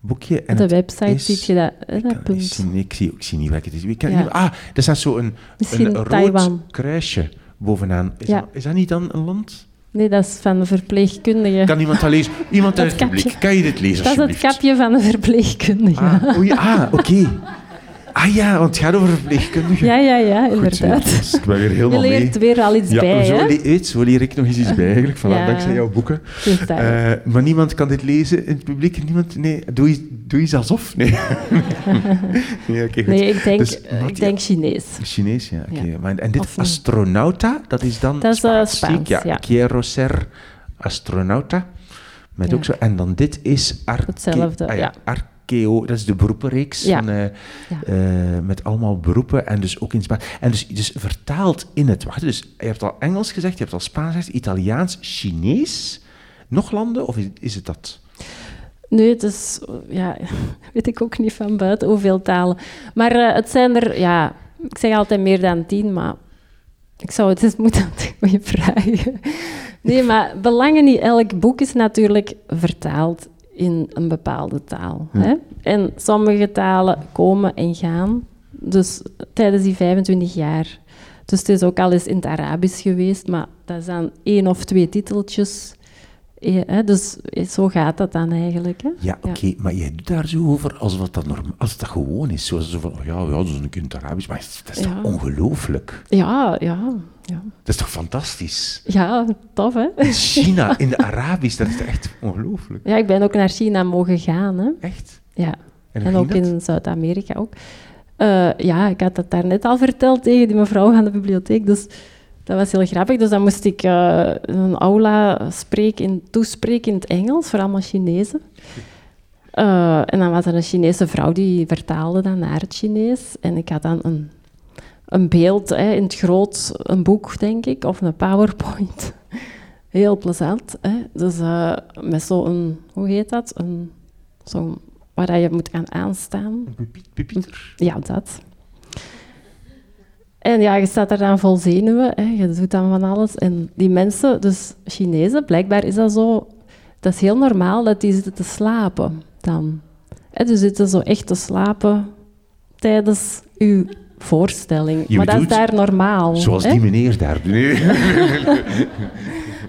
[SPEAKER 1] boekje. En
[SPEAKER 2] Op de website
[SPEAKER 1] is-
[SPEAKER 2] zie je dat, hè,
[SPEAKER 1] Ik
[SPEAKER 2] dat punt.
[SPEAKER 1] zien. Nee, ik, zie, ik zie niet welke het is. Ik kan
[SPEAKER 2] Ja.
[SPEAKER 1] ah, er staat zo een,
[SPEAKER 2] Misschien
[SPEAKER 1] een rood
[SPEAKER 2] Taiwan.
[SPEAKER 1] kruisje bovenaan. Is,
[SPEAKER 2] Ja.
[SPEAKER 1] dat, is dat niet dan een land?
[SPEAKER 2] Nee, dat is van de verpleegkundige.
[SPEAKER 1] Kan iemand dat lezen? Iemand *laughs* uit het publiek, kan je dit lezen
[SPEAKER 2] dat is het kapje van de verpleegkundige.
[SPEAKER 1] Ah, oei, ah oké. Ah ja, want het gaat over verpleegkundigen.
[SPEAKER 2] Ja, ja, ja,
[SPEAKER 1] Goed,
[SPEAKER 2] inderdaad.
[SPEAKER 1] dus ik ben weer
[SPEAKER 2] Je
[SPEAKER 1] helemaal mee.
[SPEAKER 2] leert weer al iets
[SPEAKER 1] Ja,
[SPEAKER 2] bij,
[SPEAKER 1] zo,
[SPEAKER 2] hè?
[SPEAKER 1] weet, zo leer ik nog eens iets bij eigenlijk, voilà,
[SPEAKER 2] Ja.
[SPEAKER 1] dankzij jouw boeken. Eh, maar niemand kan dit lezen in het publiek? Niemand? Nee, doe iets, doe iets alsof? Nee. *laughs* nee goed.
[SPEAKER 2] nee, ik denk,
[SPEAKER 1] Dus,
[SPEAKER 2] eh, ik denk Chinees.
[SPEAKER 1] Chinees, ja. oké.
[SPEAKER 2] Ja.
[SPEAKER 1] Maar, en dit
[SPEAKER 2] Of
[SPEAKER 1] astronauta, dat is dan
[SPEAKER 2] Dat is, eh,
[SPEAKER 1] Spaans?
[SPEAKER 2] Spaans, ja.
[SPEAKER 1] Quiero ser astronauta. Met
[SPEAKER 2] Ja.
[SPEAKER 1] ook zo. En dan dit is
[SPEAKER 2] Hetzelfde,
[SPEAKER 1] ah,
[SPEAKER 2] ja.
[SPEAKER 1] Archeo, dat is de beroepenreeks
[SPEAKER 2] Ja.
[SPEAKER 1] van, eh,
[SPEAKER 2] Ja.
[SPEAKER 1] eh, met allemaal beroepen en dus ook in Spaans. En dus, dus vertaald in het, wacht, dus je hebt al Engels gezegd, je hebt al Spaans gezegd, Italiaans, Chinees, nog landen of is, is het dat?
[SPEAKER 2] Nee, het is... Ja, *laughs* weet ik ook niet van buiten hoeveel talen. Maar eh, het zijn er... Ja, ik zeg altijd meer dan tien, maar... Ik zou het eens *laughs* moeten goede vragen. Nee, maar belangen niet elk boek is natuurlijk vertaald in een bepaalde taal.
[SPEAKER 1] Hm.
[SPEAKER 2] Hè? En sommige talen komen en gaan. Dus tijdens die 25 jaar. Dus het is ook al eens in het Arabisch geweest, maar dat dan één of twee titeltjes. Hè, Dus zo gaat dat dan eigenlijk. Hè?
[SPEAKER 1] Ja, oké, maar jij doet daar zo over alsof dat, norm, als dat gewoon is. Zoals zo van, oh ja, ja, dat is een het Arabisch, maar dat is
[SPEAKER 2] Ja.
[SPEAKER 1] toch ongelooflijk?
[SPEAKER 2] Ja, ja, ja.
[SPEAKER 1] Dat is toch fantastisch?
[SPEAKER 2] Ja, tof hè?
[SPEAKER 1] In China, in de Arabisch, dat is echt ongelooflijk?
[SPEAKER 2] Ja, ik ben ook naar China mogen gaan. Hè?
[SPEAKER 1] Echt?
[SPEAKER 2] Ja.
[SPEAKER 1] En,
[SPEAKER 2] ook
[SPEAKER 1] dat?
[SPEAKER 2] in Zuid-Amerika ook. Eh, ja, ik had dat daarnet al verteld tegen die mevrouw van de bibliotheek. Dus dat was heel grappig. Dus dan moest ik eh, een aula spreken, in, toespreken in het Engels, voor allemaal Chinezen. Eh, en dan was er een Chinese vrouw die vertaalde dan naar het Chinees. En ik had dan een, een beeld hè, in het groot, een boek, denk ik, of een PowerPoint. *laughs* Heel plezant. Hè? Dus eh, met zo'n, hoe heet dat? Een, zo'n, waar je moet gaan aanstaan.
[SPEAKER 1] Een pupiet- Pupieter?
[SPEAKER 2] Ja, dat. En ja, je staat er dan vol zenuwen, hè. je doet dan van alles. En die mensen, dus Chinezen, blijkbaar is dat zo... Dat is heel normaal dat die zitten te slapen dan. Hè, dus zitten zo echt te slapen tijdens uw voorstelling.
[SPEAKER 1] Je
[SPEAKER 2] maar dat is daar normaal.
[SPEAKER 1] Zoals
[SPEAKER 2] hè.
[SPEAKER 1] die meneer daar. Nee. *laughs*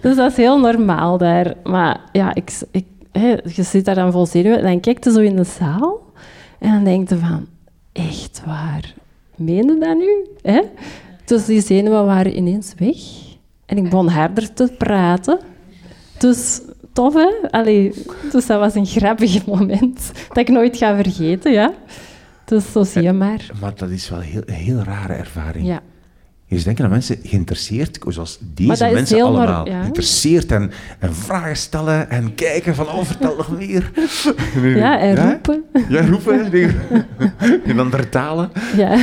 [SPEAKER 2] Dus dat is heel normaal daar. Maar ja, ik, ik, hè, je zit daar dan vol zenuwen en dan kijk je zo in de zaal en dan denk je van, echt waar? Meen je dat nu? Hè? Dus die zenuwen waren ineens weg en ik begon harder te praten. Dus tof, hè? Allee, dus dat was een grappig *laughs* moment dat ik nooit ga vergeten, ja. Dus zo zie je maar.
[SPEAKER 1] Maar dat is wel heel, een heel rare ervaring.
[SPEAKER 2] Ja.
[SPEAKER 1] Je zou denken dat mensen geïnteresseerd, zoals
[SPEAKER 2] Maar
[SPEAKER 1] deze mensen
[SPEAKER 2] maar-
[SPEAKER 1] allemaal,
[SPEAKER 2] ja.
[SPEAKER 1] geïnteresseerd en, en vragen stellen en kijken van, oh, vertel nog meer. *laughs* Nee.
[SPEAKER 2] Ja, en roepen.
[SPEAKER 1] Ja, roepen. *laughs* nee. In andere talen.
[SPEAKER 2] Ja.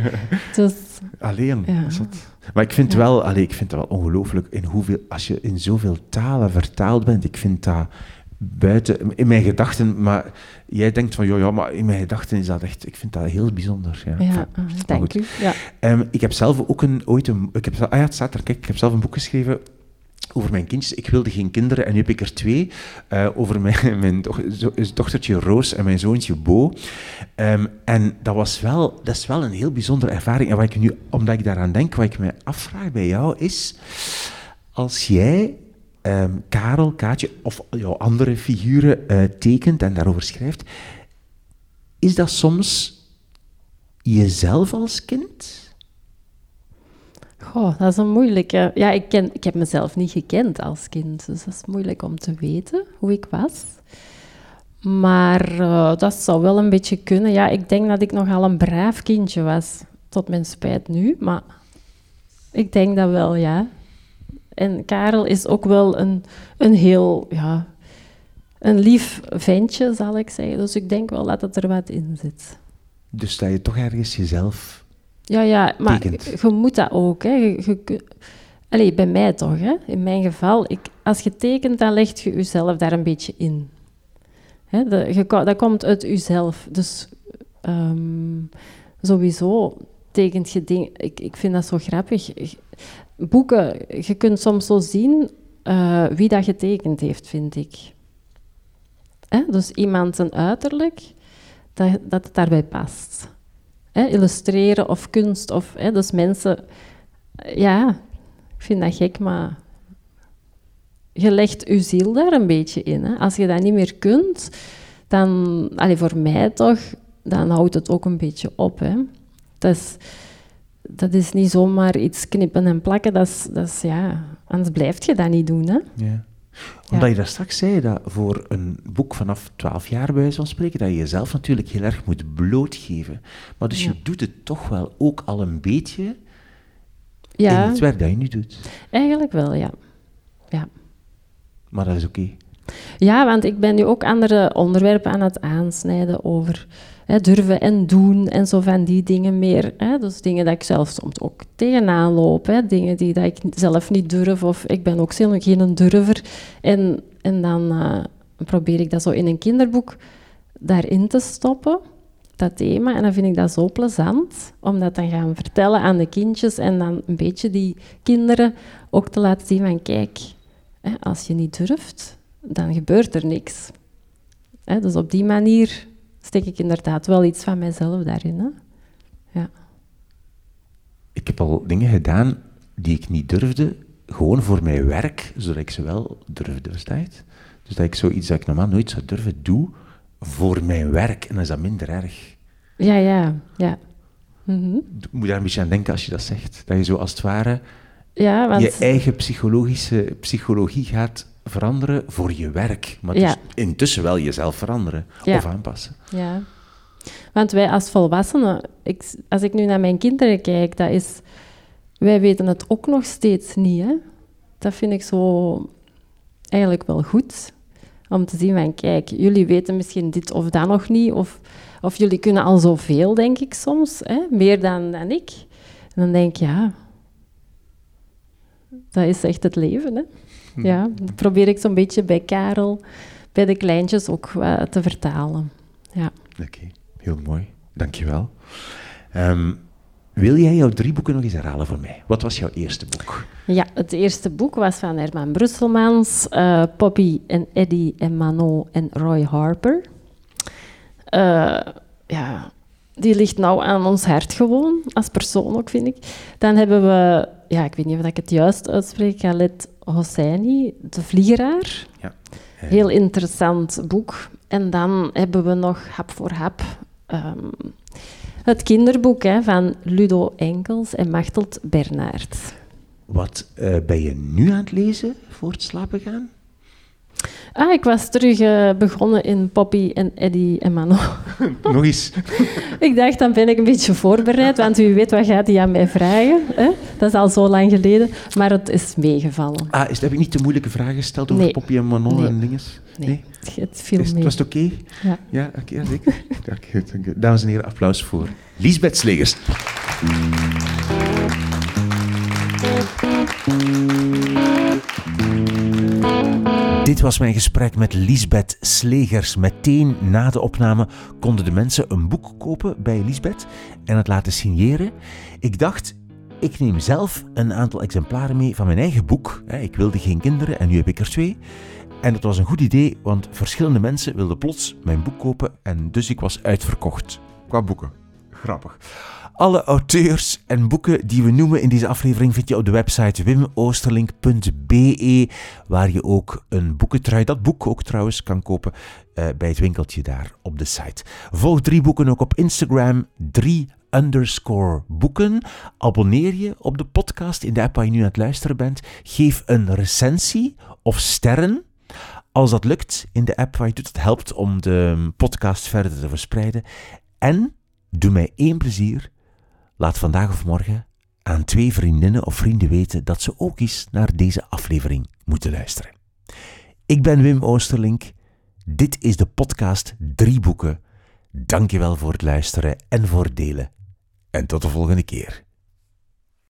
[SPEAKER 2] *laughs* dus,
[SPEAKER 1] Alleen.
[SPEAKER 2] Ja.
[SPEAKER 1] is dat- Maar ik vind, wel, allee, ik vind het wel ongelooflijk in hoeveel, als je in zoveel talen vertaald bent. Ik vind dat buiten, in mijn gedachten, maar jij denkt van, ja, ja, maar in mijn gedachten is dat echt, ik vind dat heel bijzonder. Ja,
[SPEAKER 2] ja,
[SPEAKER 1] maar
[SPEAKER 2] dank u. Ja.
[SPEAKER 1] Ehm, ik heb zelf ook een, ooit een, ik heb, ah ja, het staat er, kijk, ik heb zelf een boek geschreven over mijn kindjes. Ik wilde geen kinderen en nu heb ik er twee. eh, over mijn, *laughs* mijn doch- dochtertje Roos en mijn zoontje Bo. Ehm, en dat, was wel, dat is wel een heel bijzondere ervaring. En wat ik nu, omdat ik daaraan denk, wat ik me afvraag bij jou is... Als jij ehm, Karel, Kaatje of jouw andere figuren eh, tekent en daarover schrijft, is dat soms jezelf als kind?
[SPEAKER 2] Goh, dat is een moeilijke. Ja, ik, ken, ik heb mezelf niet gekend als kind, dus dat is moeilijk om te weten hoe ik was. Maar eh, dat zou wel een beetje kunnen. Ja, ik denk dat ik nogal een braaf kindje was, tot mijn spijt nu, maar ik denk dat wel, ja. En Karel is ook wel een, een heel, ja, een lief ventje, zal ik zeggen. Dus ik denk wel dat het er wat in zit.
[SPEAKER 1] Dus dat je toch ergens jezelf...
[SPEAKER 2] Ja, ja, maar
[SPEAKER 1] Tekent.
[SPEAKER 2] je moet dat ook. Hè. Je, je kun- Allee, bij mij toch. Hè. In mijn geval, ik, als je tekent, dan leg je jezelf daar een beetje in. Hè, de, je, ko- dat komt uit jezelf. Dus ehm, sowieso tekent. Ik, ik vind dat zo grappig. Boeken, je kunt soms zo zien eh, wie dat getekend heeft, vind ik. Hè? Dus iemand zijn uiterlijk, dat, dat het daarbij past hè, illustreren of kunst. Of, hè, dus mensen, ja, ik vind dat gek, maar je legt je ziel daar een beetje in. Hè. Als je dat niet meer kunt, dan, voor mij toch, dan houdt het ook een beetje op. Hè. Dat, is, dat is niet zomaar iets knippen en plakken, dat is, dat is, ja, anders blijf je dat niet doen. Hè.
[SPEAKER 1] Ja. Omdat je daar straks zei dat voor een boek vanaf 12 jaar, bij wijze van spreken, dat je jezelf natuurlijk heel erg moet blootgeven. Maar dus
[SPEAKER 2] Ja.
[SPEAKER 1] je doet het toch wel ook al een beetje in
[SPEAKER 2] Ja,
[SPEAKER 1] het werk dat je nu doet.
[SPEAKER 2] eigenlijk wel, ja. ja.
[SPEAKER 1] Maar dat is oké.
[SPEAKER 2] Ja, want ik ben nu ook andere onderwerpen aan het aansnijden over hè, durven en doen en zo van die dingen meer. Hè. Dus dingen dat ik zelf soms ook tegenaan loop. Hè. Dingen die dat ik zelf niet durf of ik ben ook zelf geen durver. En, en dan eh, probeer ik dat zo in een kinderboek daarin te stoppen, dat thema. En dan vind ik dat zo plezant, om dat dan gaan vertellen aan de kindjes en dan een beetje die kinderen ook te laten zien van kijk, hè, als je niet durft, dan gebeurt er niks. Dus op die manier steek ik inderdaad wel iets van mijzelf daarin. Hè. Ja.
[SPEAKER 1] Ik heb al dingen gedaan die ik niet durfde, gewoon voor mijn werk, zodat ik ze wel durfde, versta je het? Dus dat ik zoiets dat ik normaal nooit zou durven, doe voor mijn werk. En dan is dat minder erg.
[SPEAKER 2] ja, ja, ja. Mhm.
[SPEAKER 1] Je moet daar een beetje aan denken als je dat zegt. Dat je zo als het ware
[SPEAKER 2] Ja, want...
[SPEAKER 1] je eigen psychologische psychologie gaat veranderen voor je werk. Maar dus
[SPEAKER 2] Ja.
[SPEAKER 1] intussen wel jezelf veranderen
[SPEAKER 2] Ja.
[SPEAKER 1] of aanpassen.
[SPEAKER 2] Ja. Want wij als volwassenen, ik, als ik nu naar mijn kinderen kijk, dat is, wij weten het ook nog steeds niet. Hè? Dat vind ik zo eigenlijk wel goed. Om te zien van, kijk, jullie weten misschien dit of dat nog niet. Of, of jullie kunnen al zoveel, denk ik soms. Hè? Meer dan, dan ik. En dan denk ik, ja, dat is echt het leven. Hè? Ja, dat probeer ik zo'n beetje bij Karel, bij de kleintjes ook eh, te vertalen. Ja.
[SPEAKER 1] Oké, heel mooi. Dankjewel. Ehm wil jij jouw drie boeken nog eens herhalen voor mij? Wat was jouw eerste boek?
[SPEAKER 2] Ja, het eerste boek was van Herman Brusselmans, eh, Poppy en Eddie en Manon en Roy Harper. Eh, ja, die ligt nou aan ons hart gewoon, als persoon ook, vind ik. Dan hebben we, ja, ik weet niet of ik het juist uitspreek, Khaled Hosseini, De Vliegeraar.
[SPEAKER 1] Ja.
[SPEAKER 2] Heel interessant boek. En dan hebben we nog Hap voor Hap. ehm, het kinderboek hè, van Ludo Enkels en Machteld Bernaert.
[SPEAKER 1] Wat eh, ben je nu aan het lezen voor het slapen gaan?
[SPEAKER 2] Ah, ik was terug uh, begonnen in Poppy en Eddie en Mano. *laughs*
[SPEAKER 1] Nog eens. *laughs*
[SPEAKER 2] ik dacht, dan ben ik een beetje voorbereid, want u weet wat gaat hij aan mij vragen. Hè? Dat is al zo lang geleden, maar het is meegevallen.
[SPEAKER 1] Ah, is, heb ik niet te moeilijke vragen gesteld over nee. Poppy en Manon
[SPEAKER 2] nee.
[SPEAKER 1] en dingen?
[SPEAKER 2] Nee, nee, het viel is,
[SPEAKER 1] mee. Was het oké?
[SPEAKER 2] Ja.
[SPEAKER 1] Ja, oké, okay, zeker. *laughs* ja, Dames en heren, applaus voor Liesbeth Slegers. Dit was mijn gesprek met Lisbeth Slegers. Meteen na de opname konden de mensen een boek kopen bij Lisbeth en het laten signeren. Ik dacht, ik neem zelf een aantal exemplaren mee van mijn eigen boek. Ik wilde geen kinderen en nu heb ik er twee. En dat was een goed idee, want verschillende mensen wilden plots mijn boek kopen en dus ik was uitverkocht. Qua boeken. Grappig. Alle auteurs en boeken die we noemen in deze aflevering vind je op de website wimoosterlink.be, waar je ook een boekentrui, dat boek ook trouwens, kan kopen uh, bij het winkeltje daar op de site. Volg drie boeken ook op Instagram, drie underscore boeken. Abonneer je op de podcast in de app waar je nu aan het luisteren bent. Geef een recensie of sterren. Als dat lukt in de app waar je doet, het helpt om de podcast verder te verspreiden. En doe mij één plezier. Laat vandaag of morgen aan twee vriendinnen of vrienden weten dat ze ook eens naar deze aflevering moeten luisteren. Ik ben Wim Oosterlink. Dit is de podcast Drie Boeken. Dankjewel voor het luisteren en voor het delen. En tot de volgende keer.